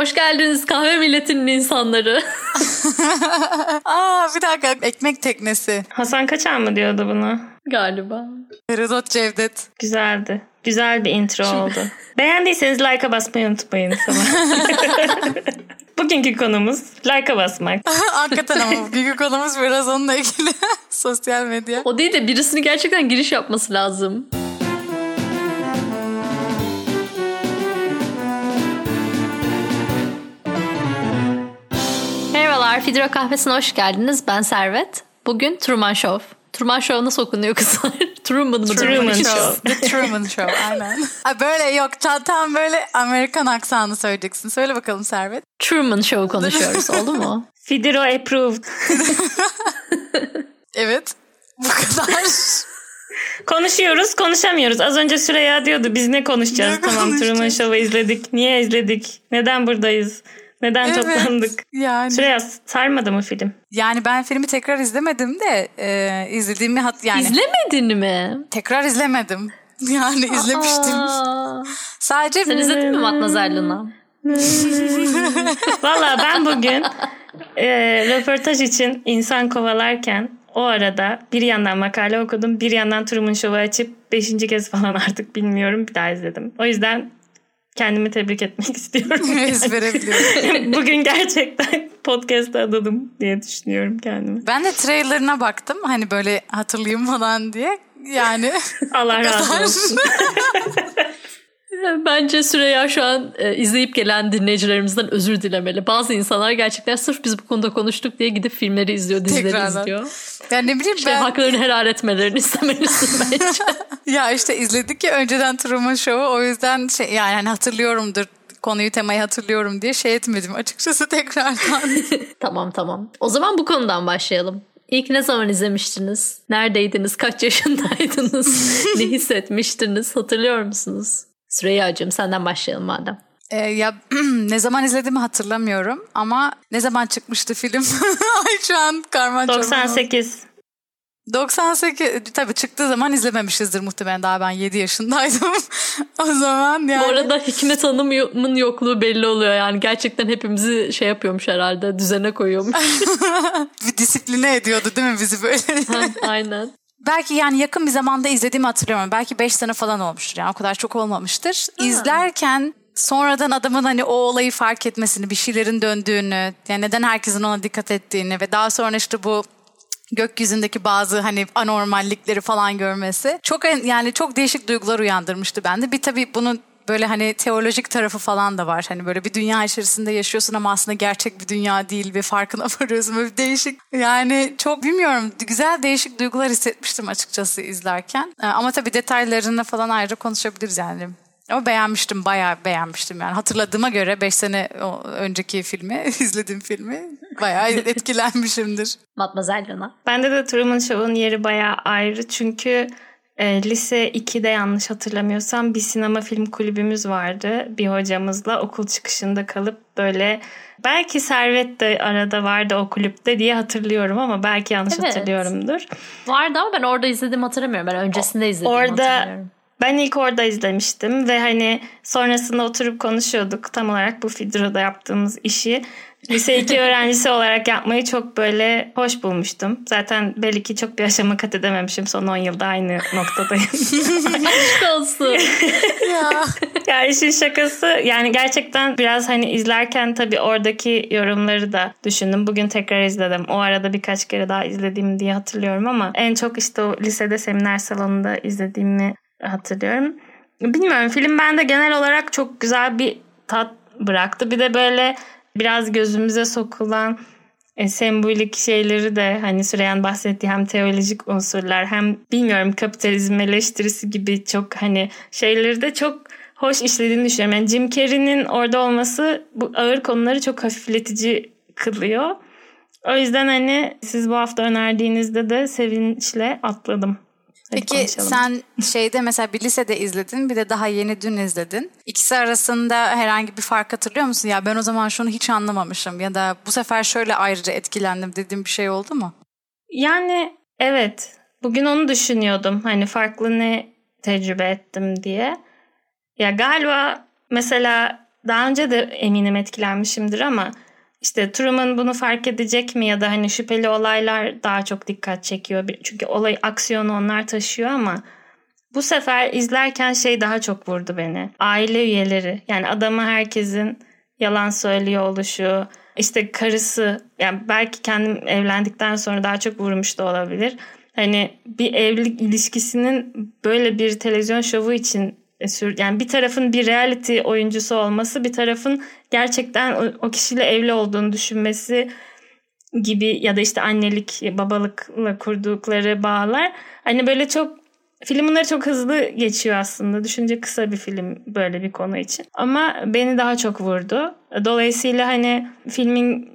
Hoş geldiniz kahve milletinin insanları. Aa bir dakika ekmek teknesi. Hasan Kaçan mı diyordu bunu? Galiba. Herodot Cevdet. Güzeldi. Güzel bir intro oldu. Beğendiyseniz like'a basmayı unutmayın. Tamam. Bugünkü konumuz like'a basmak. Hakikaten ama bugünkü konumuz biraz onunla ilgili. Sosyal medya. O değil de birisinin gerçekten giriş yapması lazım. Merhabalar, Fidro Kahvesi'ne hoş geldiniz. Ben Servet. Bugün Truman Show. Truman Show nasıl okunuyor kızlar? Truman mı? Truman Show. The Truman Show aynen. Ay böyle yok tam, tam böyle Amerikan aksanı söyleyeceksin. Söyle bakalım Servet. Truman Show konuşuyoruz. Oldu mu? Fidro approved. Evet. Bu kadar. Konuşuyoruz, konuşamıyoruz. Az önce Süreyya diyordu biz ne konuşacağız? Ne tamam konuşacağız? Truman Show'u izledik. Niye izledik? Neden buradayız? Neden Evet. toplandık? Yani. Süreyya sarmadı mı film? Yani ben filmi tekrar izlemedim de e, izlediğimi hat yani İzlemedin mi? tekrar izlemedim. Yani izlemiştim. Aa, Sadece sen izledin mi Matmazel Luna? Valla ben bugün e, röportaj için insan kovalarken o arada bir yandan makale okudum bir yandan Truman Show'u açıp beşinci kez falan artık bilmiyorum bir daha izledim. O yüzden kendimi tebrik etmek istiyorum. biliyorum. bugün gerçekten podcast'a adadım diye düşünüyorum kendimi. Ben de trailerına baktım hani böyle hatırlayayım falan diye. Yani Allah razı olsun. Bence Süreyya şu an e, izleyip gelen dinleyicilerimizden özür dilemeli. Bazı insanlar gerçekten sırf biz bu konuda konuştuk diye gidip filmleri izliyor, dizileri Tekrardan. izliyor. yani ne bileyim Şey, ben haklarını helal etmelerini istemelisin bence. ya işte izledik ya önceden Truman Show'u o yüzden şey yani hani hatırlıyorumdur konuyu temayı hatırlıyorum diye şey etmedim açıkçası tekrardan. tamam tamam. O zaman bu konudan başlayalım. İlk ne zaman izlemiştiniz? Neredeydiniz? Kaç yaşındaydınız? ne hissetmiştiniz? Hatırlıyor musunuz? Süreyya'cığım senden başlayalım madem. Ee, ya ne zaman izlediğimi hatırlamıyorum ama ne zaman çıkmıştı film? Ay şu an karman çorman oldu. 98. 98 tabii çıktığı zaman izlememişizdir muhtemelen daha ben 7 yaşındaydım. o zaman yani. Bu arada Hikmet Hanım'ın yokluğu belli oluyor yani. Gerçekten hepimizi şey yapıyormuş herhalde. Düzene koyuyormuş. bir disipline ediyordu değil mi bizi böyle? Ha, Aynen. Belki yani yakın bir zamanda izlediğimi hatırlıyorum. Belki 5 sene falan olmuştur yani o kadar çok olmamıştır. İzlerken sonradan adamın hani o olayı fark etmesini, bir şeylerin döndüğünü, yani neden herkesin ona dikkat ettiğini ve daha sonra işte bu gökyüzündeki bazı hani anormallikleri falan görmesi çok yani çok değişik duygular uyandırmıştı bende. Bir tabii bunun böyle hani teolojik tarafı falan da var. Hani böyle bir dünya içerisinde yaşıyorsun ama aslında gerçek bir dünya değil ve farkına varıyorsun. Böyle bir değişik yani çok bilmiyorum güzel değişik duygular hissetmiştim açıkçası izlerken. Ee, Ama tabii detaylarını falan ayrı konuşabiliriz yani. Ama beğenmiştim, bayağı beğenmiştim yani. Hatırladığıma göre 5 sene önceki filmi, izlediğim filmi bayağı etkilenmişimdir. Matmazel Luna. Bende de Truman Show'un yeri bayağı ayrı çünkü e, lise 2'de yanlış hatırlamıyorsam bir sinema film kulübümüz vardı bir hocamızla okul çıkışında kalıp böyle belki Servet de arada vardı o kulüpte diye hatırlıyorum ama belki yanlış Evet. hatırlıyorumdur. Vardı ama ben orada izledim hatırlamıyorum. Ben öncesinde izledim Orada hatırlıyorum. ben ilk orada izlemiştim ve hani sonrasında oturup konuşuyorduk tam olarak bu Fidro'da yaptığımız işi. Lise 2 öğrencisi olarak yapmayı çok böyle hoş bulmuştum. Zaten belli ki çok bir aşama kat edememişim. Son 10 yılda aynı noktadayım. Aşk olsun. ya. ya işin şakası yani gerçekten biraz hani izlerken tabii oradaki yorumları da düşündüm. Bugün tekrar izledim. O arada birkaç kere daha izlediğim diye hatırlıyorum ama en çok işte o lisede seminer salonunda izlediğimi hatırlıyorum. Bilmiyorum film bende genel olarak çok güzel bir tat bıraktı. Bir de böyle biraz gözümüze sokulan e, sembolik şeyleri de hani Süreyyan bahsettiği hem teolojik unsurlar hem bilmiyorum kapitalizm eleştirisi gibi çok hani şeyleri de çok hoş işlediğini düşünüyorum. Yani Jim Carrey'nin orada olması bu ağır konuları çok hafifletici kılıyor. O yüzden hani siz bu hafta önerdiğinizde de sevinçle atladım. Hadi Peki konuşalım. sen şeyde mesela bir lisede izledin bir de daha yeni dün izledin. İkisi arasında herhangi bir fark hatırlıyor musun? Ya ben o zaman şunu hiç anlamamışım ya da bu sefer şöyle ayrıca etkilendim dediğim bir şey oldu mu? Yani evet. Bugün onu düşünüyordum. Hani farklı ne tecrübe ettim diye. Ya galiba mesela daha önce de eminim etkilenmişimdir ama işte Truman bunu fark edecek mi ya da hani şüpheli olaylar daha çok dikkat çekiyor. Çünkü olay aksiyonu onlar taşıyor ama bu sefer izlerken şey daha çok vurdu beni. Aile üyeleri yani adamı herkesin yalan söylüyor oluşu, işte karısı yani belki kendim evlendikten sonra daha çok vurmuş da olabilir. Hani bir evlilik ilişkisinin böyle bir televizyon şovu için e, yani bir tarafın bir reality oyuncusu olması bir tarafın gerçekten o, kişiyle evli olduğunu düşünmesi gibi ya da işte annelik babalıkla kurdukları bağlar hani böyle çok film bunları çok hızlı geçiyor aslında. Düşünce kısa bir film böyle bir konu için. Ama beni daha çok vurdu. Dolayısıyla hani filmin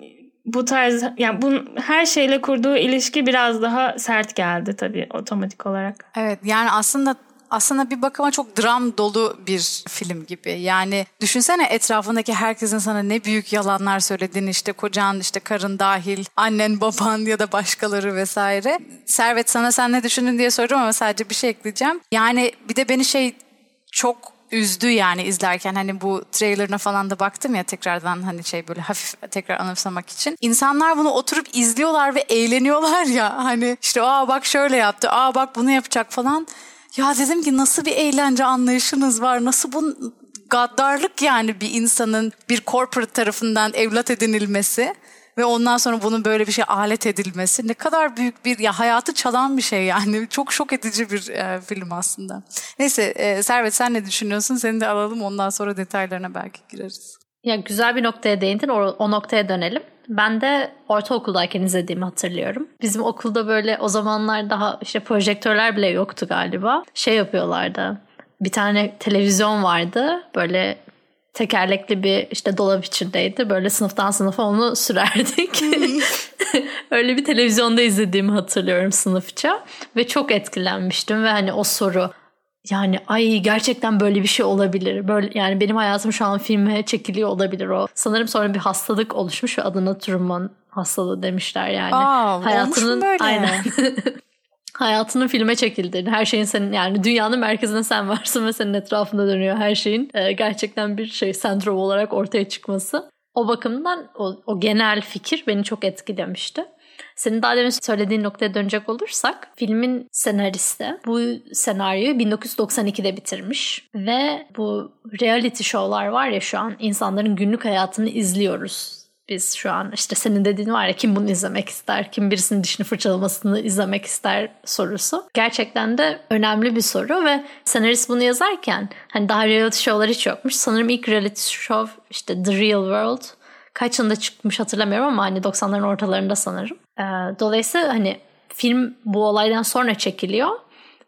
bu tarz yani bu her şeyle kurduğu ilişki biraz daha sert geldi tabii otomatik olarak. Evet yani aslında aslında bir bakıma çok dram dolu bir film gibi. Yani düşünsene etrafındaki herkesin sana ne büyük yalanlar söylediğini işte kocan işte karın dahil annen baban ya da başkaları vesaire. Servet sana sen ne düşündün diye soruyorum ama sadece bir şey ekleyeceğim. Yani bir de beni şey çok üzdü yani izlerken hani bu trailerına falan da baktım ya tekrardan hani şey böyle hafif tekrar anımsamak için. İnsanlar bunu oturup izliyorlar ve eğleniyorlar ya hani işte aa bak şöyle yaptı aa bak bunu yapacak falan. Ya dedim ki nasıl bir eğlence anlayışınız var nasıl bu gaddarlık yani bir insanın bir corporate tarafından evlat edinilmesi ve ondan sonra bunun böyle bir şey alet edilmesi ne kadar büyük bir ya hayatı çalan bir şey yani çok şok edici bir e, film aslında. Neyse e, Servet sen ne düşünüyorsun? Seni de alalım ondan sonra detaylarına belki gireriz. Ya güzel bir noktaya değindin o, o noktaya dönelim. Ben de ortaokuldayken izlediğimi hatırlıyorum. Bizim okulda böyle o zamanlar daha işte projektörler bile yoktu galiba. Şey yapıyorlardı. Bir tane televizyon vardı. Böyle tekerlekli bir işte dolap içindeydi. Böyle sınıftan sınıfa onu sürerdik. Öyle bir televizyonda izlediğimi hatırlıyorum sınıfça. Ve çok etkilenmiştim ve hani o soru yani ay gerçekten böyle bir şey olabilir. Böyle yani benim hayatım şu an filme çekiliyor olabilir o. Sanırım sonra bir hastalık oluşmuş ve adına Truman hastalığı demişler yani. Aa, hayatının böyle? aynen. hayatının filme çekildiğini, her şeyin senin yani dünyanın merkezinde sen varsın ve senin etrafında dönüyor her şeyin. Ee, gerçekten bir şey sendrom olarak ortaya çıkması. O bakımdan o, o genel fikir beni çok etkilemişti. Senin daha demin söylediğin noktaya dönecek olursak filmin senaristi bu senaryoyu 1992'de bitirmiş ve bu reality show'lar var ya şu an insanların günlük hayatını izliyoruz biz şu an işte senin dediğin var ya kim bunu izlemek ister, kim birisinin dişini fırçalamasını izlemek ister sorusu. Gerçekten de önemli bir soru ve senarist bunu yazarken hani daha reality show'lar hiç yokmuş. Sanırım ilk reality show işte The Real World kaç yılında çıkmış hatırlamıyorum ama hani 90'ların ortalarında sanırım. Ee, dolayısıyla hani film bu olaydan sonra çekiliyor.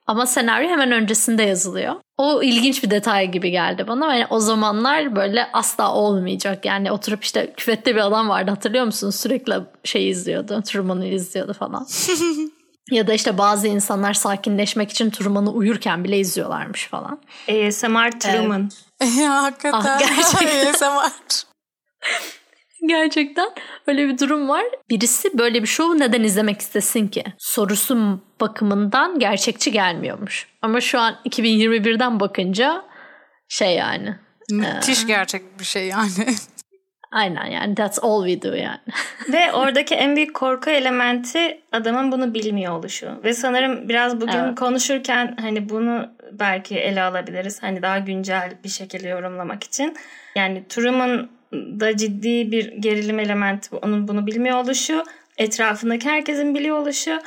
Ama senaryo hemen öncesinde yazılıyor. O ilginç bir detay gibi geldi bana. Yani o zamanlar böyle asla olmayacak. Yani oturup işte küvette bir adam vardı hatırlıyor musunuz? Sürekli şey izliyordu. Truman'ı izliyordu falan. ya da işte bazı insanlar sakinleşmek için Truman'ı uyurken bile izliyorlarmış falan. ASMR Truman. Evet. ya hakikaten. Ah, gerçekten. ASMR. Gerçekten öyle bir durum var. Birisi böyle bir şovu neden izlemek istesin ki? Sorusu bakımından gerçekçi gelmiyormuş. Ama şu an 2021'den bakınca şey yani. Müthiş e, gerçek bir şey yani. Aynen yani that's all we do yani. Ve oradaki en büyük korku elementi adamın bunu bilmiyor oluşu. Ve sanırım biraz bugün evet. konuşurken hani bunu belki ele alabiliriz. Hani daha güncel bir şekilde yorumlamak için. Yani Truman da ciddi bir gerilim elementi onun bunu bilmiyor oluşu, etrafındaki herkesin biliyor oluşu.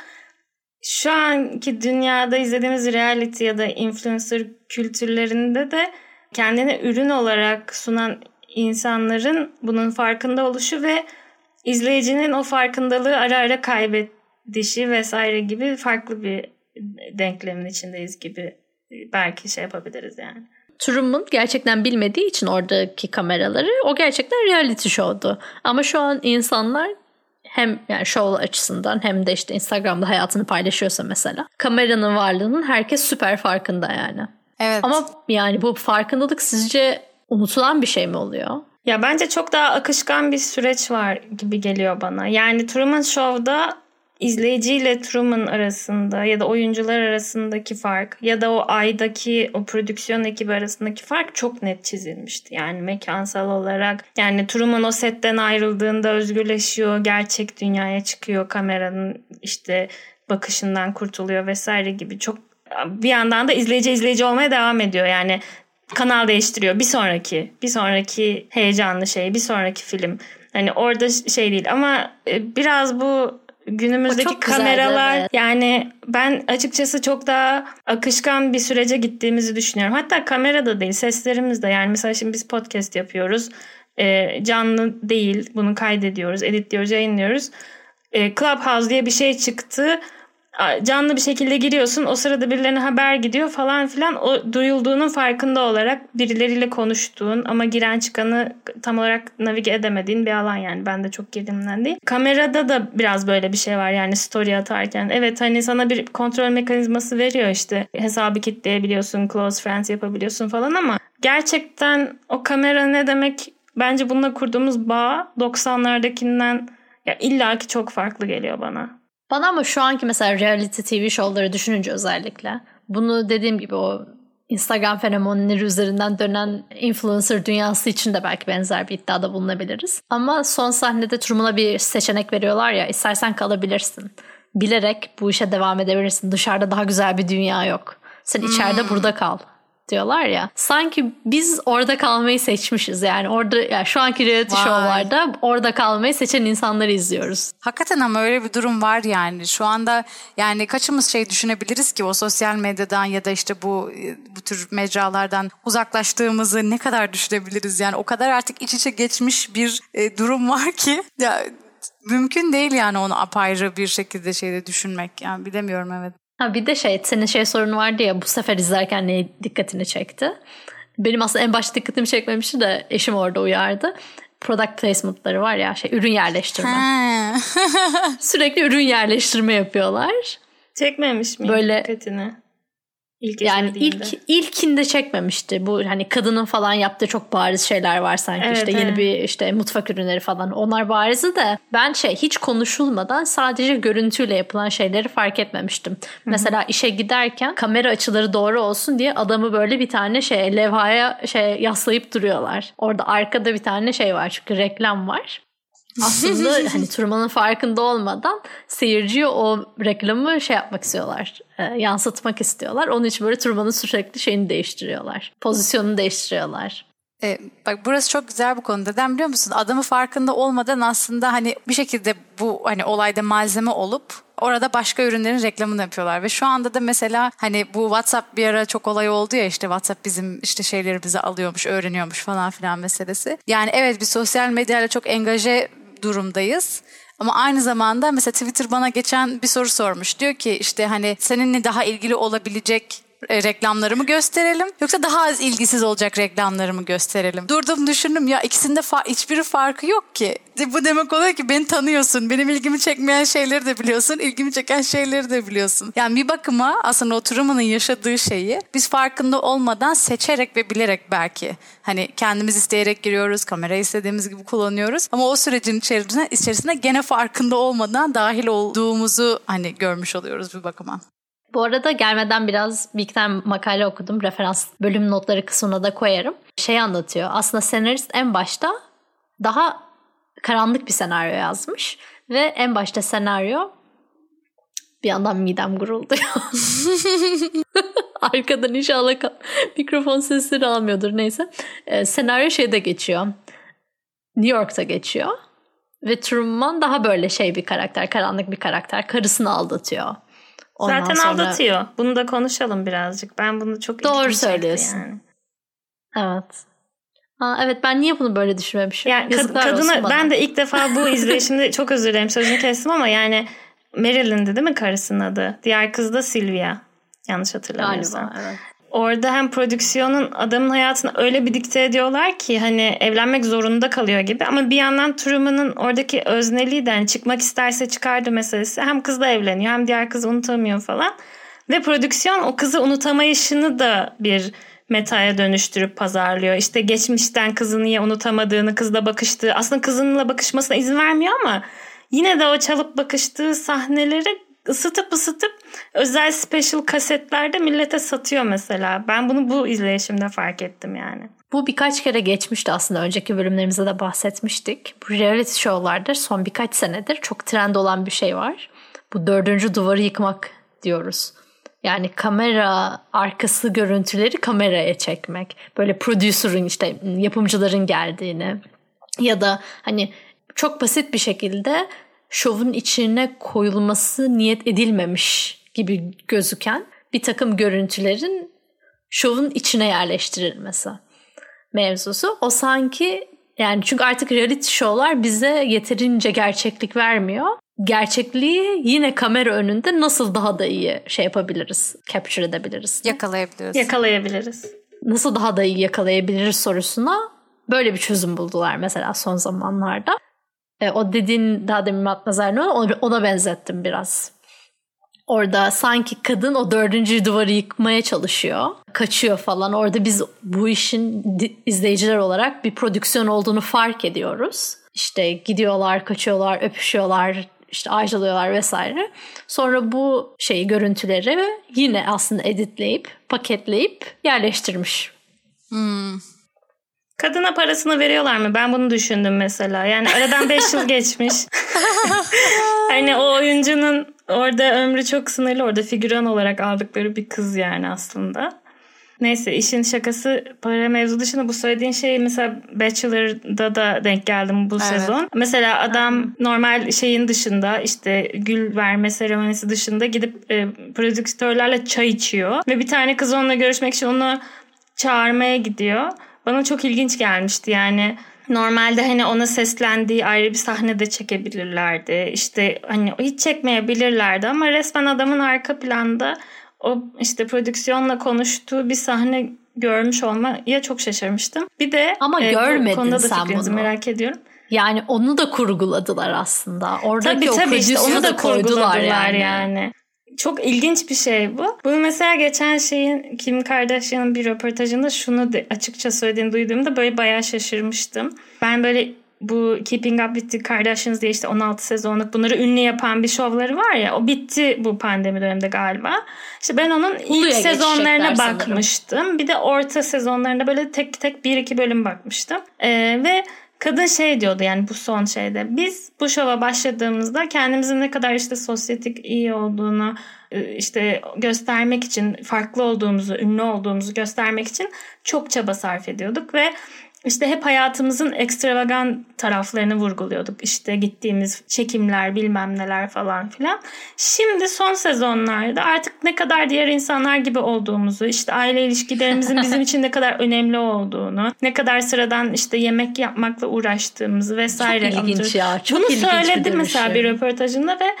Şu anki dünyada izlediğimiz reality ya da influencer kültürlerinde de kendini ürün olarak sunan insanların bunun farkında oluşu ve izleyicinin o farkındalığı ara ara kaybedişi vesaire gibi farklı bir denklemin içindeyiz gibi belki şey yapabiliriz yani. Truman gerçekten bilmediği için oradaki kameraları o gerçekten reality show'du. Ama şu an insanlar hem yani show açısından hem de işte Instagram'da hayatını paylaşıyorsa mesela kameranın varlığının herkes süper farkında yani. Evet. Ama yani bu farkındalık sizce unutulan bir şey mi oluyor? Ya bence çok daha akışkan bir süreç var gibi geliyor bana. Yani Truman Show'da izleyiciyle Truman arasında ya da oyuncular arasındaki fark ya da o aydaki o prodüksiyon ekibi arasındaki fark çok net çizilmişti. Yani mekansal olarak yani Truman o setten ayrıldığında özgürleşiyor, gerçek dünyaya çıkıyor, kameranın işte bakışından kurtuluyor vesaire gibi çok bir yandan da izleyici izleyici olmaya devam ediyor. Yani kanal değiştiriyor. Bir sonraki, bir sonraki heyecanlı şey, bir sonraki film. Hani orada şey değil ama e, biraz bu günümüzdeki kameralar evet. yani ben açıkçası çok daha akışkan bir sürece gittiğimizi düşünüyorum. Hatta kamerada değil seslerimiz de yani mesela şimdi biz podcast yapıyoruz. E, canlı değil bunu kaydediyoruz, editliyoruz, yayınlıyoruz. E, Clubhouse diye bir şey çıktı canlı bir şekilde giriyorsun. O sırada birilerine haber gidiyor falan filan. O duyulduğunun farkında olarak birileriyle konuştuğun ama giren çıkanı tam olarak navige edemediğin bir alan yani. Ben de çok girdiğimden değil. Kamerada da biraz böyle bir şey var yani story atarken. Evet hani sana bir kontrol mekanizması veriyor işte. Hesabı kitleyebiliyorsun, close friends yapabiliyorsun falan ama gerçekten o kamera ne demek? Bence bununla kurduğumuz bağ 90'lardakinden ya illaki çok farklı geliyor bana. Bana ama şu anki mesela reality TV şovları düşününce özellikle bunu dediğim gibi o Instagram fenomenleri üzerinden dönen influencer dünyası için de belki benzer bir iddiada bulunabiliriz. Ama son sahnede Truman'a bir seçenek veriyorlar ya istersen kalabilirsin. Bilerek bu işe devam edebilirsin. Dışarıda daha güzel bir dünya yok. Sen içeride hmm. burada kal diyorlar ya. Sanki biz orada kalmayı seçmişiz yani. Orada yani şu anki reality Vay. orada kalmayı seçen insanları izliyoruz. Hakikaten ama öyle bir durum var yani. Şu anda yani kaçımız şey düşünebiliriz ki o sosyal medyadan ya da işte bu bu tür mecralardan uzaklaştığımızı ne kadar düşünebiliriz? Yani o kadar artık iç içe geçmiş bir e, durum var ki ya mümkün değil yani onu apayrı bir şekilde şeyde düşünmek. Yani bilemiyorum evet. Ha bir de şey senin şey sorunu vardı ya bu sefer izlerken ne dikkatini çekti? Benim aslında en başta dikkatimi çekmemişti de eşim orada uyardı. Product placement'ları var ya şey ürün yerleştirme. Sürekli ürün yerleştirme yapıyorlar. Çekmemiş mi Böyle, dikkatini? İlk yani ilk ilkinde çekmemişti. Bu hani kadının falan yaptığı çok bariz şeyler var sanki evet, işte evet. yeni bir işte mutfak ürünleri falan. Onlar barizi de ben şey hiç konuşulmadan sadece görüntüyle yapılan şeyleri fark etmemiştim. Hı-hı. Mesela işe giderken kamera açıları doğru olsun diye adamı böyle bir tane şey levhaya şey yaslayıp duruyorlar. Orada arkada bir tane şey var çünkü reklam var aslında hani Truman'ın farkında olmadan seyirciye o reklamı şey yapmak istiyorlar. E, yansıtmak istiyorlar. Onun için böyle Truman'ın sürekli şeyini değiştiriyorlar. Pozisyonunu değiştiriyorlar. E, bak burası çok güzel bu konuda. Neden biliyor musun? Adamı farkında olmadan aslında hani bir şekilde bu hani olayda malzeme olup orada başka ürünlerin reklamını yapıyorlar ve şu anda da mesela hani bu WhatsApp bir ara çok olay oldu ya işte WhatsApp bizim işte şeylerimizi alıyormuş, öğreniyormuş falan filan meselesi. Yani evet bir sosyal medyayla çok engaje durumdayız. Ama aynı zamanda mesela Twitter bana geçen bir soru sormuş. Diyor ki işte hani seninle daha ilgili olabilecek reklamlarımı gösterelim yoksa daha az ilgisiz olacak reklamlarımı gösterelim. Durdum düşündüm ya ikisinde fa- hiçbiri farkı yok ki. Bu demek oluyor ki beni tanıyorsun. Benim ilgimi çekmeyen şeyleri de biliyorsun. ilgimi çeken şeyleri de biliyorsun. Yani bir bakıma aslında oturumunun yaşadığı şeyi biz farkında olmadan seçerek ve bilerek belki hani kendimiz isteyerek giriyoruz. Kamerayı istediğimiz gibi kullanıyoruz. Ama o sürecin içerisine, içerisine gene farkında olmadan dahil olduğumuzu hani görmüş oluyoruz bir bakıma. Bu arada gelmeden biraz bir iki tane makale okudum. Referans bölüm notları kısmına da koyarım. Şey anlatıyor. Aslında senarist en başta daha karanlık bir senaryo yazmış. Ve en başta senaryo bir yandan midem gurulduyor. Arkadan inşallah mikrofon sesleri almıyordur neyse. Ee, senaryo şeyde geçiyor. New York'ta geçiyor. Ve Truman daha böyle şey bir karakter, karanlık bir karakter. Karısını aldatıyor. Ondan Zaten sonra... aldatıyor. Bunu da konuşalım birazcık. Ben bunu çok Doğru söylüyorsun. Yani. Evet. Aa, evet ben niye bunu böyle düşünmemişim? Yani kad- kadına ben de ilk defa bu izleyişimde çok özür dilerim sözünü kestim ama yani Marilyn'di değil mi karısının adı? Diğer kız da Sylvia. Yanlış hatırlamıyorsam. Galiba evet orada hem prodüksiyonun adamın hayatını öyle bir dikte ediyorlar ki hani evlenmek zorunda kalıyor gibi. Ama bir yandan Truman'ın oradaki özneliği de hani çıkmak isterse çıkardı meselesi. Hem kızla evleniyor hem diğer kızı unutamıyor falan. Ve prodüksiyon o kızı unutamayışını da bir metaya dönüştürüp pazarlıyor. İşte geçmişten kızı niye unutamadığını, kızla bakıştığı, aslında kızınla bakışmasına izin vermiyor ama yine de o çalıp bakıştığı sahneleri ısıtıp ısıtıp özel special kasetlerde millete satıyor mesela. Ben bunu bu izleyişimde fark ettim yani. Bu birkaç kere geçmişti aslında. Önceki bölümlerimizde de bahsetmiştik. Bu reality show'larda son birkaç senedir çok trend olan bir şey var. Bu dördüncü duvarı yıkmak diyoruz. Yani kamera arkası görüntüleri kameraya çekmek. Böyle producer'ın işte yapımcıların geldiğini ya da hani çok basit bir şekilde şovun içine koyulması niyet edilmemiş gibi gözüken bir takım görüntülerin şovun içine yerleştirilmesi mevzusu. O sanki yani çünkü artık reality show'lar bize yeterince gerçeklik vermiyor. Gerçekliği yine kamera önünde nasıl daha da iyi şey yapabiliriz, capture edebiliriz. Yakalayabiliriz. Yakalayabiliriz. Nasıl daha da iyi yakalayabiliriz sorusuna böyle bir çözüm buldular mesela son zamanlarda. E, o dediğin daha demin Matmazel ona, ona benzettim biraz. Orada sanki kadın o dördüncü duvarı yıkmaya çalışıyor. Kaçıyor falan. Orada biz bu işin izleyiciler olarak bir prodüksiyon olduğunu fark ediyoruz. İşte gidiyorlar, kaçıyorlar, öpüşüyorlar, işte ayrılıyorlar vesaire. Sonra bu şeyi görüntüleri yine aslında editleyip, paketleyip yerleştirmiş. Hmm. Kadına parasını veriyorlar mı? Ben bunu düşündüm mesela. Yani aradan 5 yıl geçmiş. hani o oyuncunun orada ömrü çok sınırlı. Orada figüran olarak aldıkları bir kız yani aslında. Neyse işin şakası para mevzu dışında bu söylediğin şey mesela Bachelor'da da denk geldim bu evet. sezon. Mesela adam normal şeyin dışında işte gül verme seremonisi dışında gidip e, prodüktörlerle çay içiyor. Ve bir tane kız onunla görüşmek için onu çağırmaya gidiyor bana çok ilginç gelmişti yani. Normalde hani ona seslendiği ayrı bir sahnede çekebilirlerdi. İşte hani hiç çekmeyebilirlerdi ama resmen adamın arka planda o işte prodüksiyonla konuştuğu bir sahne görmüş olmaya çok şaşırmıştım. Bir de ama e, görmedin konuda da sen bunu. merak ediyorum. Yani onu da kurguladılar aslında. Oradaki tabii, o tabii işte onu da koydular yani. yani. Çok ilginç bir şey bu. Bunu mesela geçen şeyin Kim Kardashian'ın bir röportajında şunu de, açıkça söylediğini duyduğumda böyle bayağı şaşırmıştım. Ben böyle bu Keeping Up with the Kardashians diye işte 16 sezonluk bunları ünlü yapan bir şovları var ya o bitti bu pandemi döneminde galiba. İşte ben onun ilk sezonlarına bakmıştım. Sanırım. Bir de orta sezonlarında böyle tek tek bir iki bölüm bakmıştım. Ee, ve Kadın şey diyordu yani bu son şeyde. Biz bu şova başladığımızda kendimizin ne kadar işte sosyetik iyi olduğunu e, işte göstermek için farklı olduğumuzu, ünlü olduğumuzu göstermek için çok çaba sarf ediyorduk ve işte hep hayatımızın ekstravagan taraflarını vurguluyorduk. İşte gittiğimiz çekimler bilmem neler falan filan. Şimdi son sezonlarda artık ne kadar diğer insanlar gibi olduğumuzu, işte aile ilişkilerimizin bizim için ne kadar önemli olduğunu, ne kadar sıradan işte yemek yapmakla uğraştığımızı vesaire. Çok ilginç ya. Çok Bunu ilginç söyledi bir mesela bir röportajında ve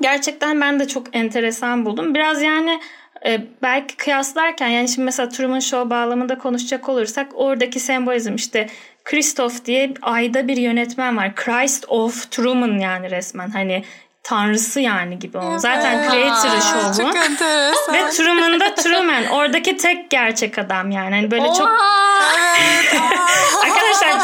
gerçekten ben de çok enteresan buldum. Biraz yani e, belki kıyaslarken yani şimdi mesela Truman Show bağlamında konuşacak olursak oradaki sembolizm işte Christoph diye ayda bir yönetmen var. Christ of Truman yani resmen hani tanrısı yani gibi o. Zaten creator'ı şovu. Ve Truman'da Truman. Oradaki tek gerçek adam yani. Hani böyle çok... Arkadaşlar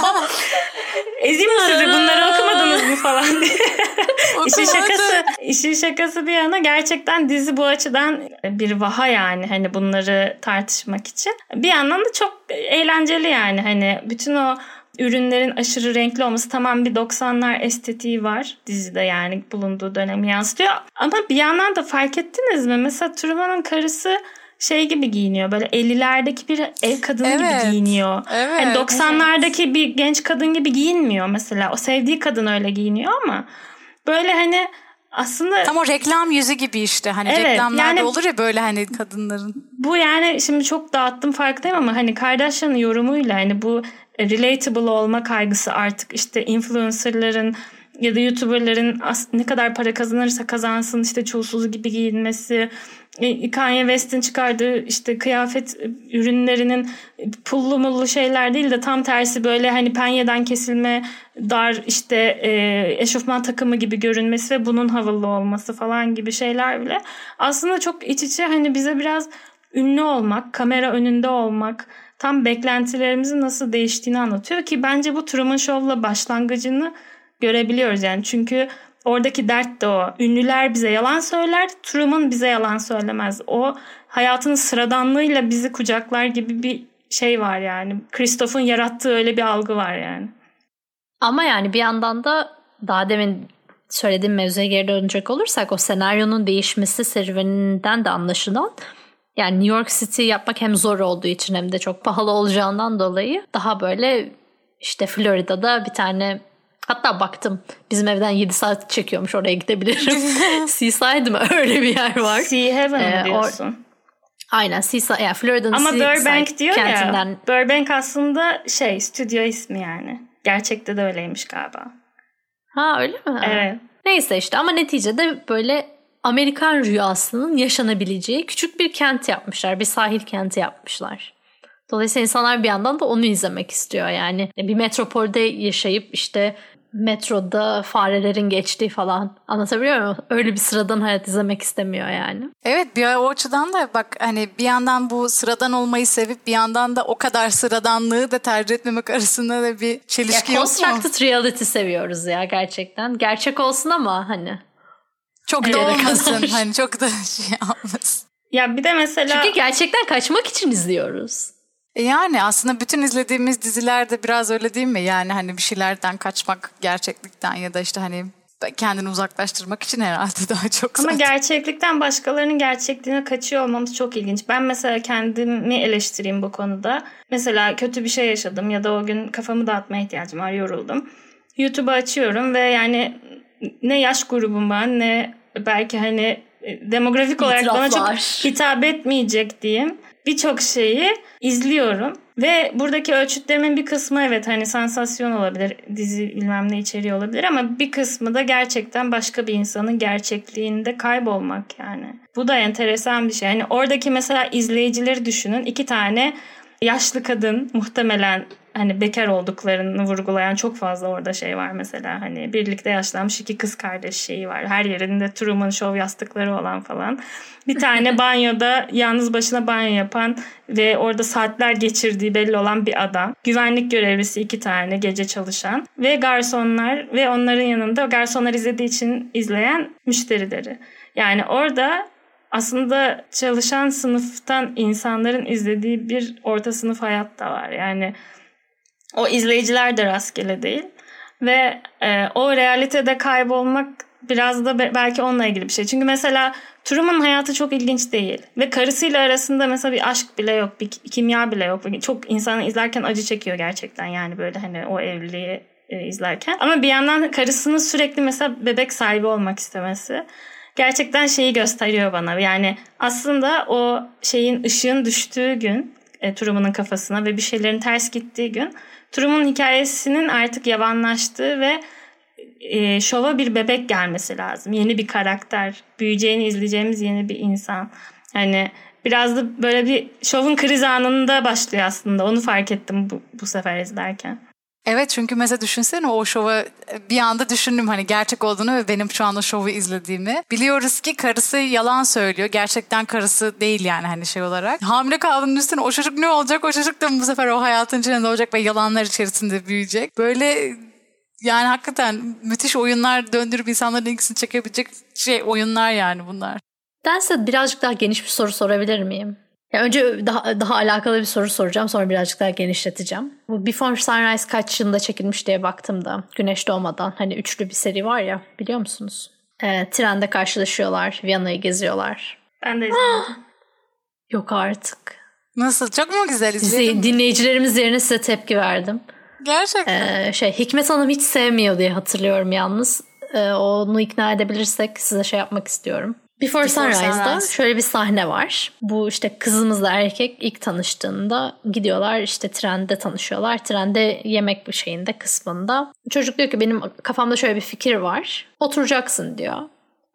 ezeyim mi sizi bunları okumadınız mı falan diye. işin şakası, işin şakası bir yana gerçekten dizi bu açıdan bir vaha yani hani bunları tartışmak için. Bir yandan da çok eğlenceli yani hani bütün o ürünlerin aşırı renkli olması tamam bir 90'lar estetiği var dizide yani bulunduğu dönemi yansıtıyor. Ama bir yandan da fark ettiniz mi? Mesela Truman'ın karısı şey gibi giyiniyor. Böyle 50'lerdeki bir ev kadını evet, gibi giyiniyor. Evet, yani 90'lardaki evet. bir genç kadın gibi giyinmiyor mesela. O sevdiği kadın öyle giyiniyor ama böyle hani aslında tam o reklam yüzü gibi işte hani evet, reklamlarda yani, olur ya böyle hani kadınların. Bu yani şimdi çok dağıttım farkındayım ama hani Kardashian'ın yorumuyla hani bu relatable olma kaygısı artık işte influencerların ya da YouTuber'ların ne kadar para kazanırsa kazansın işte çulsuz gibi giyinmesi, e, Kanye West'in çıkardığı işte kıyafet ürünlerinin pullu mullu şeyler değil de tam tersi böyle hani penyeden kesilme dar işte e, eşofman takımı gibi görünmesi ve bunun havalı olması falan gibi şeyler bile aslında çok iç içe hani bize biraz ünlü olmak, kamera önünde olmak, tam beklentilerimizin nasıl değiştiğini anlatıyor ki bence bu Truman Show'la başlangıcını görebiliyoruz yani. Çünkü oradaki dert de o. Ünlüler bize yalan söyler, Truman bize yalan söylemez. O hayatının sıradanlığıyla bizi kucaklar gibi bir şey var yani. Christoph'un yarattığı öyle bir algı var yani. Ama yani bir yandan da daha demin söylediğim mevzuya geri dönecek olursak o senaryonun değişmesi serüveninden de anlaşılan yani New York City yapmak hem zor olduğu için hem de çok pahalı olacağından dolayı daha böyle işte Florida'da bir tane hatta baktım bizim evden 7 saat çekiyormuş oraya gidebilirim. Seaside mi? Öyle bir yer var. Sea Heaven Ee, diyorsun. or- Aynen Seaside yani Florida'nın Ama Seaside Burbank diyor kentinden ya. Burbank aslında şey stüdyo ismi yani. Gerçekte de öyleymiş galiba. Ha öyle mi? Evet. Neyse işte ama neticede böyle Amerikan rüyasının yaşanabileceği küçük bir kent yapmışlar. Bir sahil kenti yapmışlar. Dolayısıyla insanlar bir yandan da onu izlemek istiyor yani. Bir metropolde yaşayıp işte metroda farelerin geçtiği falan anlatabiliyor muyum? Öyle bir sıradan hayat izlemek istemiyor yani. Evet bir o açıdan da bak hani bir yandan bu sıradan olmayı sevip bir yandan da o kadar sıradanlığı da tercih etmemek arasında da bir çelişki Ya yok mu? constructed reality seviyoruz ya gerçekten. Gerçek olsun ama hani. Çok Bir da olmasın kadar. hani çok da şey yapmasın. Ya bir de mesela Çünkü gerçekten kaçmak için izliyoruz. E Yani aslında bütün izlediğimiz dizilerde biraz öyle değil mi? Yani hani bir şeylerden kaçmak gerçeklikten ya da işte hani kendini uzaklaştırmak için herhalde daha çok Ama zaten. gerçeklikten başkalarının gerçekliğine kaçıyor olmamız çok ilginç. Ben mesela kendimi eleştireyim bu konuda. Mesela kötü bir şey yaşadım ya da o gün kafamı dağıtmaya ihtiyacım var, yoruldum. YouTube'u açıyorum ve yani ne yaş grubum ben ne belki hani demografik olarak bana çok İtiraflar. hitap etmeyecek diyeyim. Birçok şeyi izliyorum. Ve buradaki ölçütlerimin bir kısmı evet hani sansasyon olabilir, dizi bilmem ne içeriği olabilir ama bir kısmı da gerçekten başka bir insanın gerçekliğinde kaybolmak yani. Bu da enteresan bir şey. Hani oradaki mesela izleyicileri düşünün. iki tane yaşlı kadın muhtemelen hani bekar olduklarını vurgulayan çok fazla orada şey var mesela hani birlikte yaşlanmış iki kız kardeş şeyi var. Her yerinde Truman Show yastıkları olan falan. Bir tane banyoda yalnız başına banyo yapan ve orada saatler geçirdiği belli olan bir adam. Güvenlik görevlisi iki tane gece çalışan ve garsonlar ve onların yanında garsonlar izlediği için izleyen müşterileri. Yani orada aslında çalışan sınıftan insanların izlediği bir orta sınıf hayat da var. Yani o izleyiciler de rastgele değil. Ve e, o realitede kaybolmak biraz da be- belki onunla ilgili bir şey. Çünkü mesela Truman'ın hayatı çok ilginç değil. Ve karısıyla arasında mesela bir aşk bile yok, bir ki- kimya bile yok. Çok insanı izlerken acı çekiyor gerçekten yani böyle hani o evliliği e, izlerken. Ama bir yandan karısının sürekli mesela bebek sahibi olmak istemesi gerçekten şeyi gösteriyor bana. Yani aslında o şeyin ışığın düştüğü gün e, Truman'ın kafasına ve bir şeylerin ters gittiği gün Truman'ın hikayesinin artık yavanlaştığı ve e, şova bir bebek gelmesi lazım. Yeni bir karakter, büyüyeceğini izleyeceğimiz yeni bir insan. Hani biraz da böyle bir şovun kriz anında başlıyor aslında. Onu fark ettim bu, bu sefer izlerken. Evet çünkü mesela düşünsene o şova bir anda düşündüm hani gerçek olduğunu ve benim şu anda şovu izlediğimi. Biliyoruz ki karısı yalan söylüyor. Gerçekten karısı değil yani hani şey olarak. Hamile kaldığının üstüne o çocuk ne olacak? O çocuk da bu sefer o hayatın içinde doğacak ve yalanlar içerisinde büyüyecek. Böyle yani hakikaten müthiş oyunlar döndürüp insanların ilgisini çekebilecek şey oyunlar yani bunlar. Ben size birazcık daha geniş bir soru sorabilir miyim? Ya önce daha, daha alakalı bir soru soracağım sonra birazcık daha genişleteceğim. Bu Before Sunrise kaç yılında çekilmiş diye baktım da güneş doğmadan hani üçlü bir seri var ya biliyor musunuz? Ee, trende karşılaşıyorlar, Viyana'yı geziyorlar. Ben de izlemedim. Yok artık. Nasıl? Çok mu güzel Size, izledin? mi? dinleyicilerimiz yerine size tepki verdim. Gerçekten. Ee, şey Hikmet Hanım hiç sevmiyor diye hatırlıyorum yalnız. Ee, onu ikna edebilirsek size şey yapmak istiyorum. Before, Before Sunrise'da Sunrise. şöyle bir sahne var. Bu işte kızımızla erkek ilk tanıştığında gidiyorlar işte trende tanışıyorlar. Trende yemek bir şeyinde kısmında. Çocuk diyor ki benim kafamda şöyle bir fikir var. Oturacaksın diyor.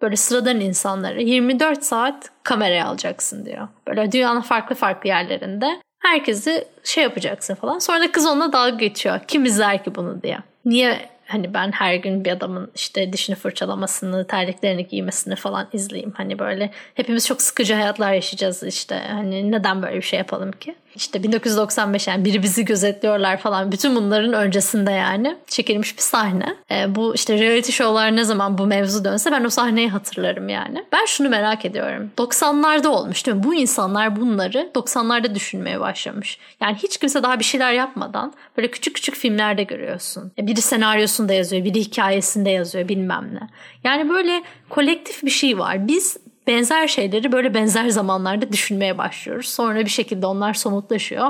Böyle sıradan insanları 24 saat kameraya alacaksın diyor. Böyle dünyanın farklı farklı yerlerinde. Herkesi şey yapacaksın falan. Sonra da kız onunla dalga geçiyor. Kim izler ki bunu diye. Niye hani ben her gün bir adamın işte dişini fırçalamasını, terliklerini giymesini falan izleyeyim. Hani böyle hepimiz çok sıkıcı hayatlar yaşayacağız işte. Hani neden böyle bir şey yapalım ki? İşte 1995 yani biri bizi gözetliyorlar falan. Bütün bunların öncesinde yani çekilmiş bir sahne. E, bu işte reality show'lar ne zaman bu mevzu dönse ben o sahneyi hatırlarım yani. Ben şunu merak ediyorum. 90'larda olmuş değil mi? Bu insanlar bunları 90'larda düşünmeye başlamış. Yani hiç kimse daha bir şeyler yapmadan böyle küçük küçük filmlerde görüyorsun. E, biri senaryosunda yazıyor, biri hikayesinde yazıyor bilmem ne. Yani böyle kolektif bir şey var. Biz benzer şeyleri böyle benzer zamanlarda düşünmeye başlıyoruz. Sonra bir şekilde onlar somutlaşıyor.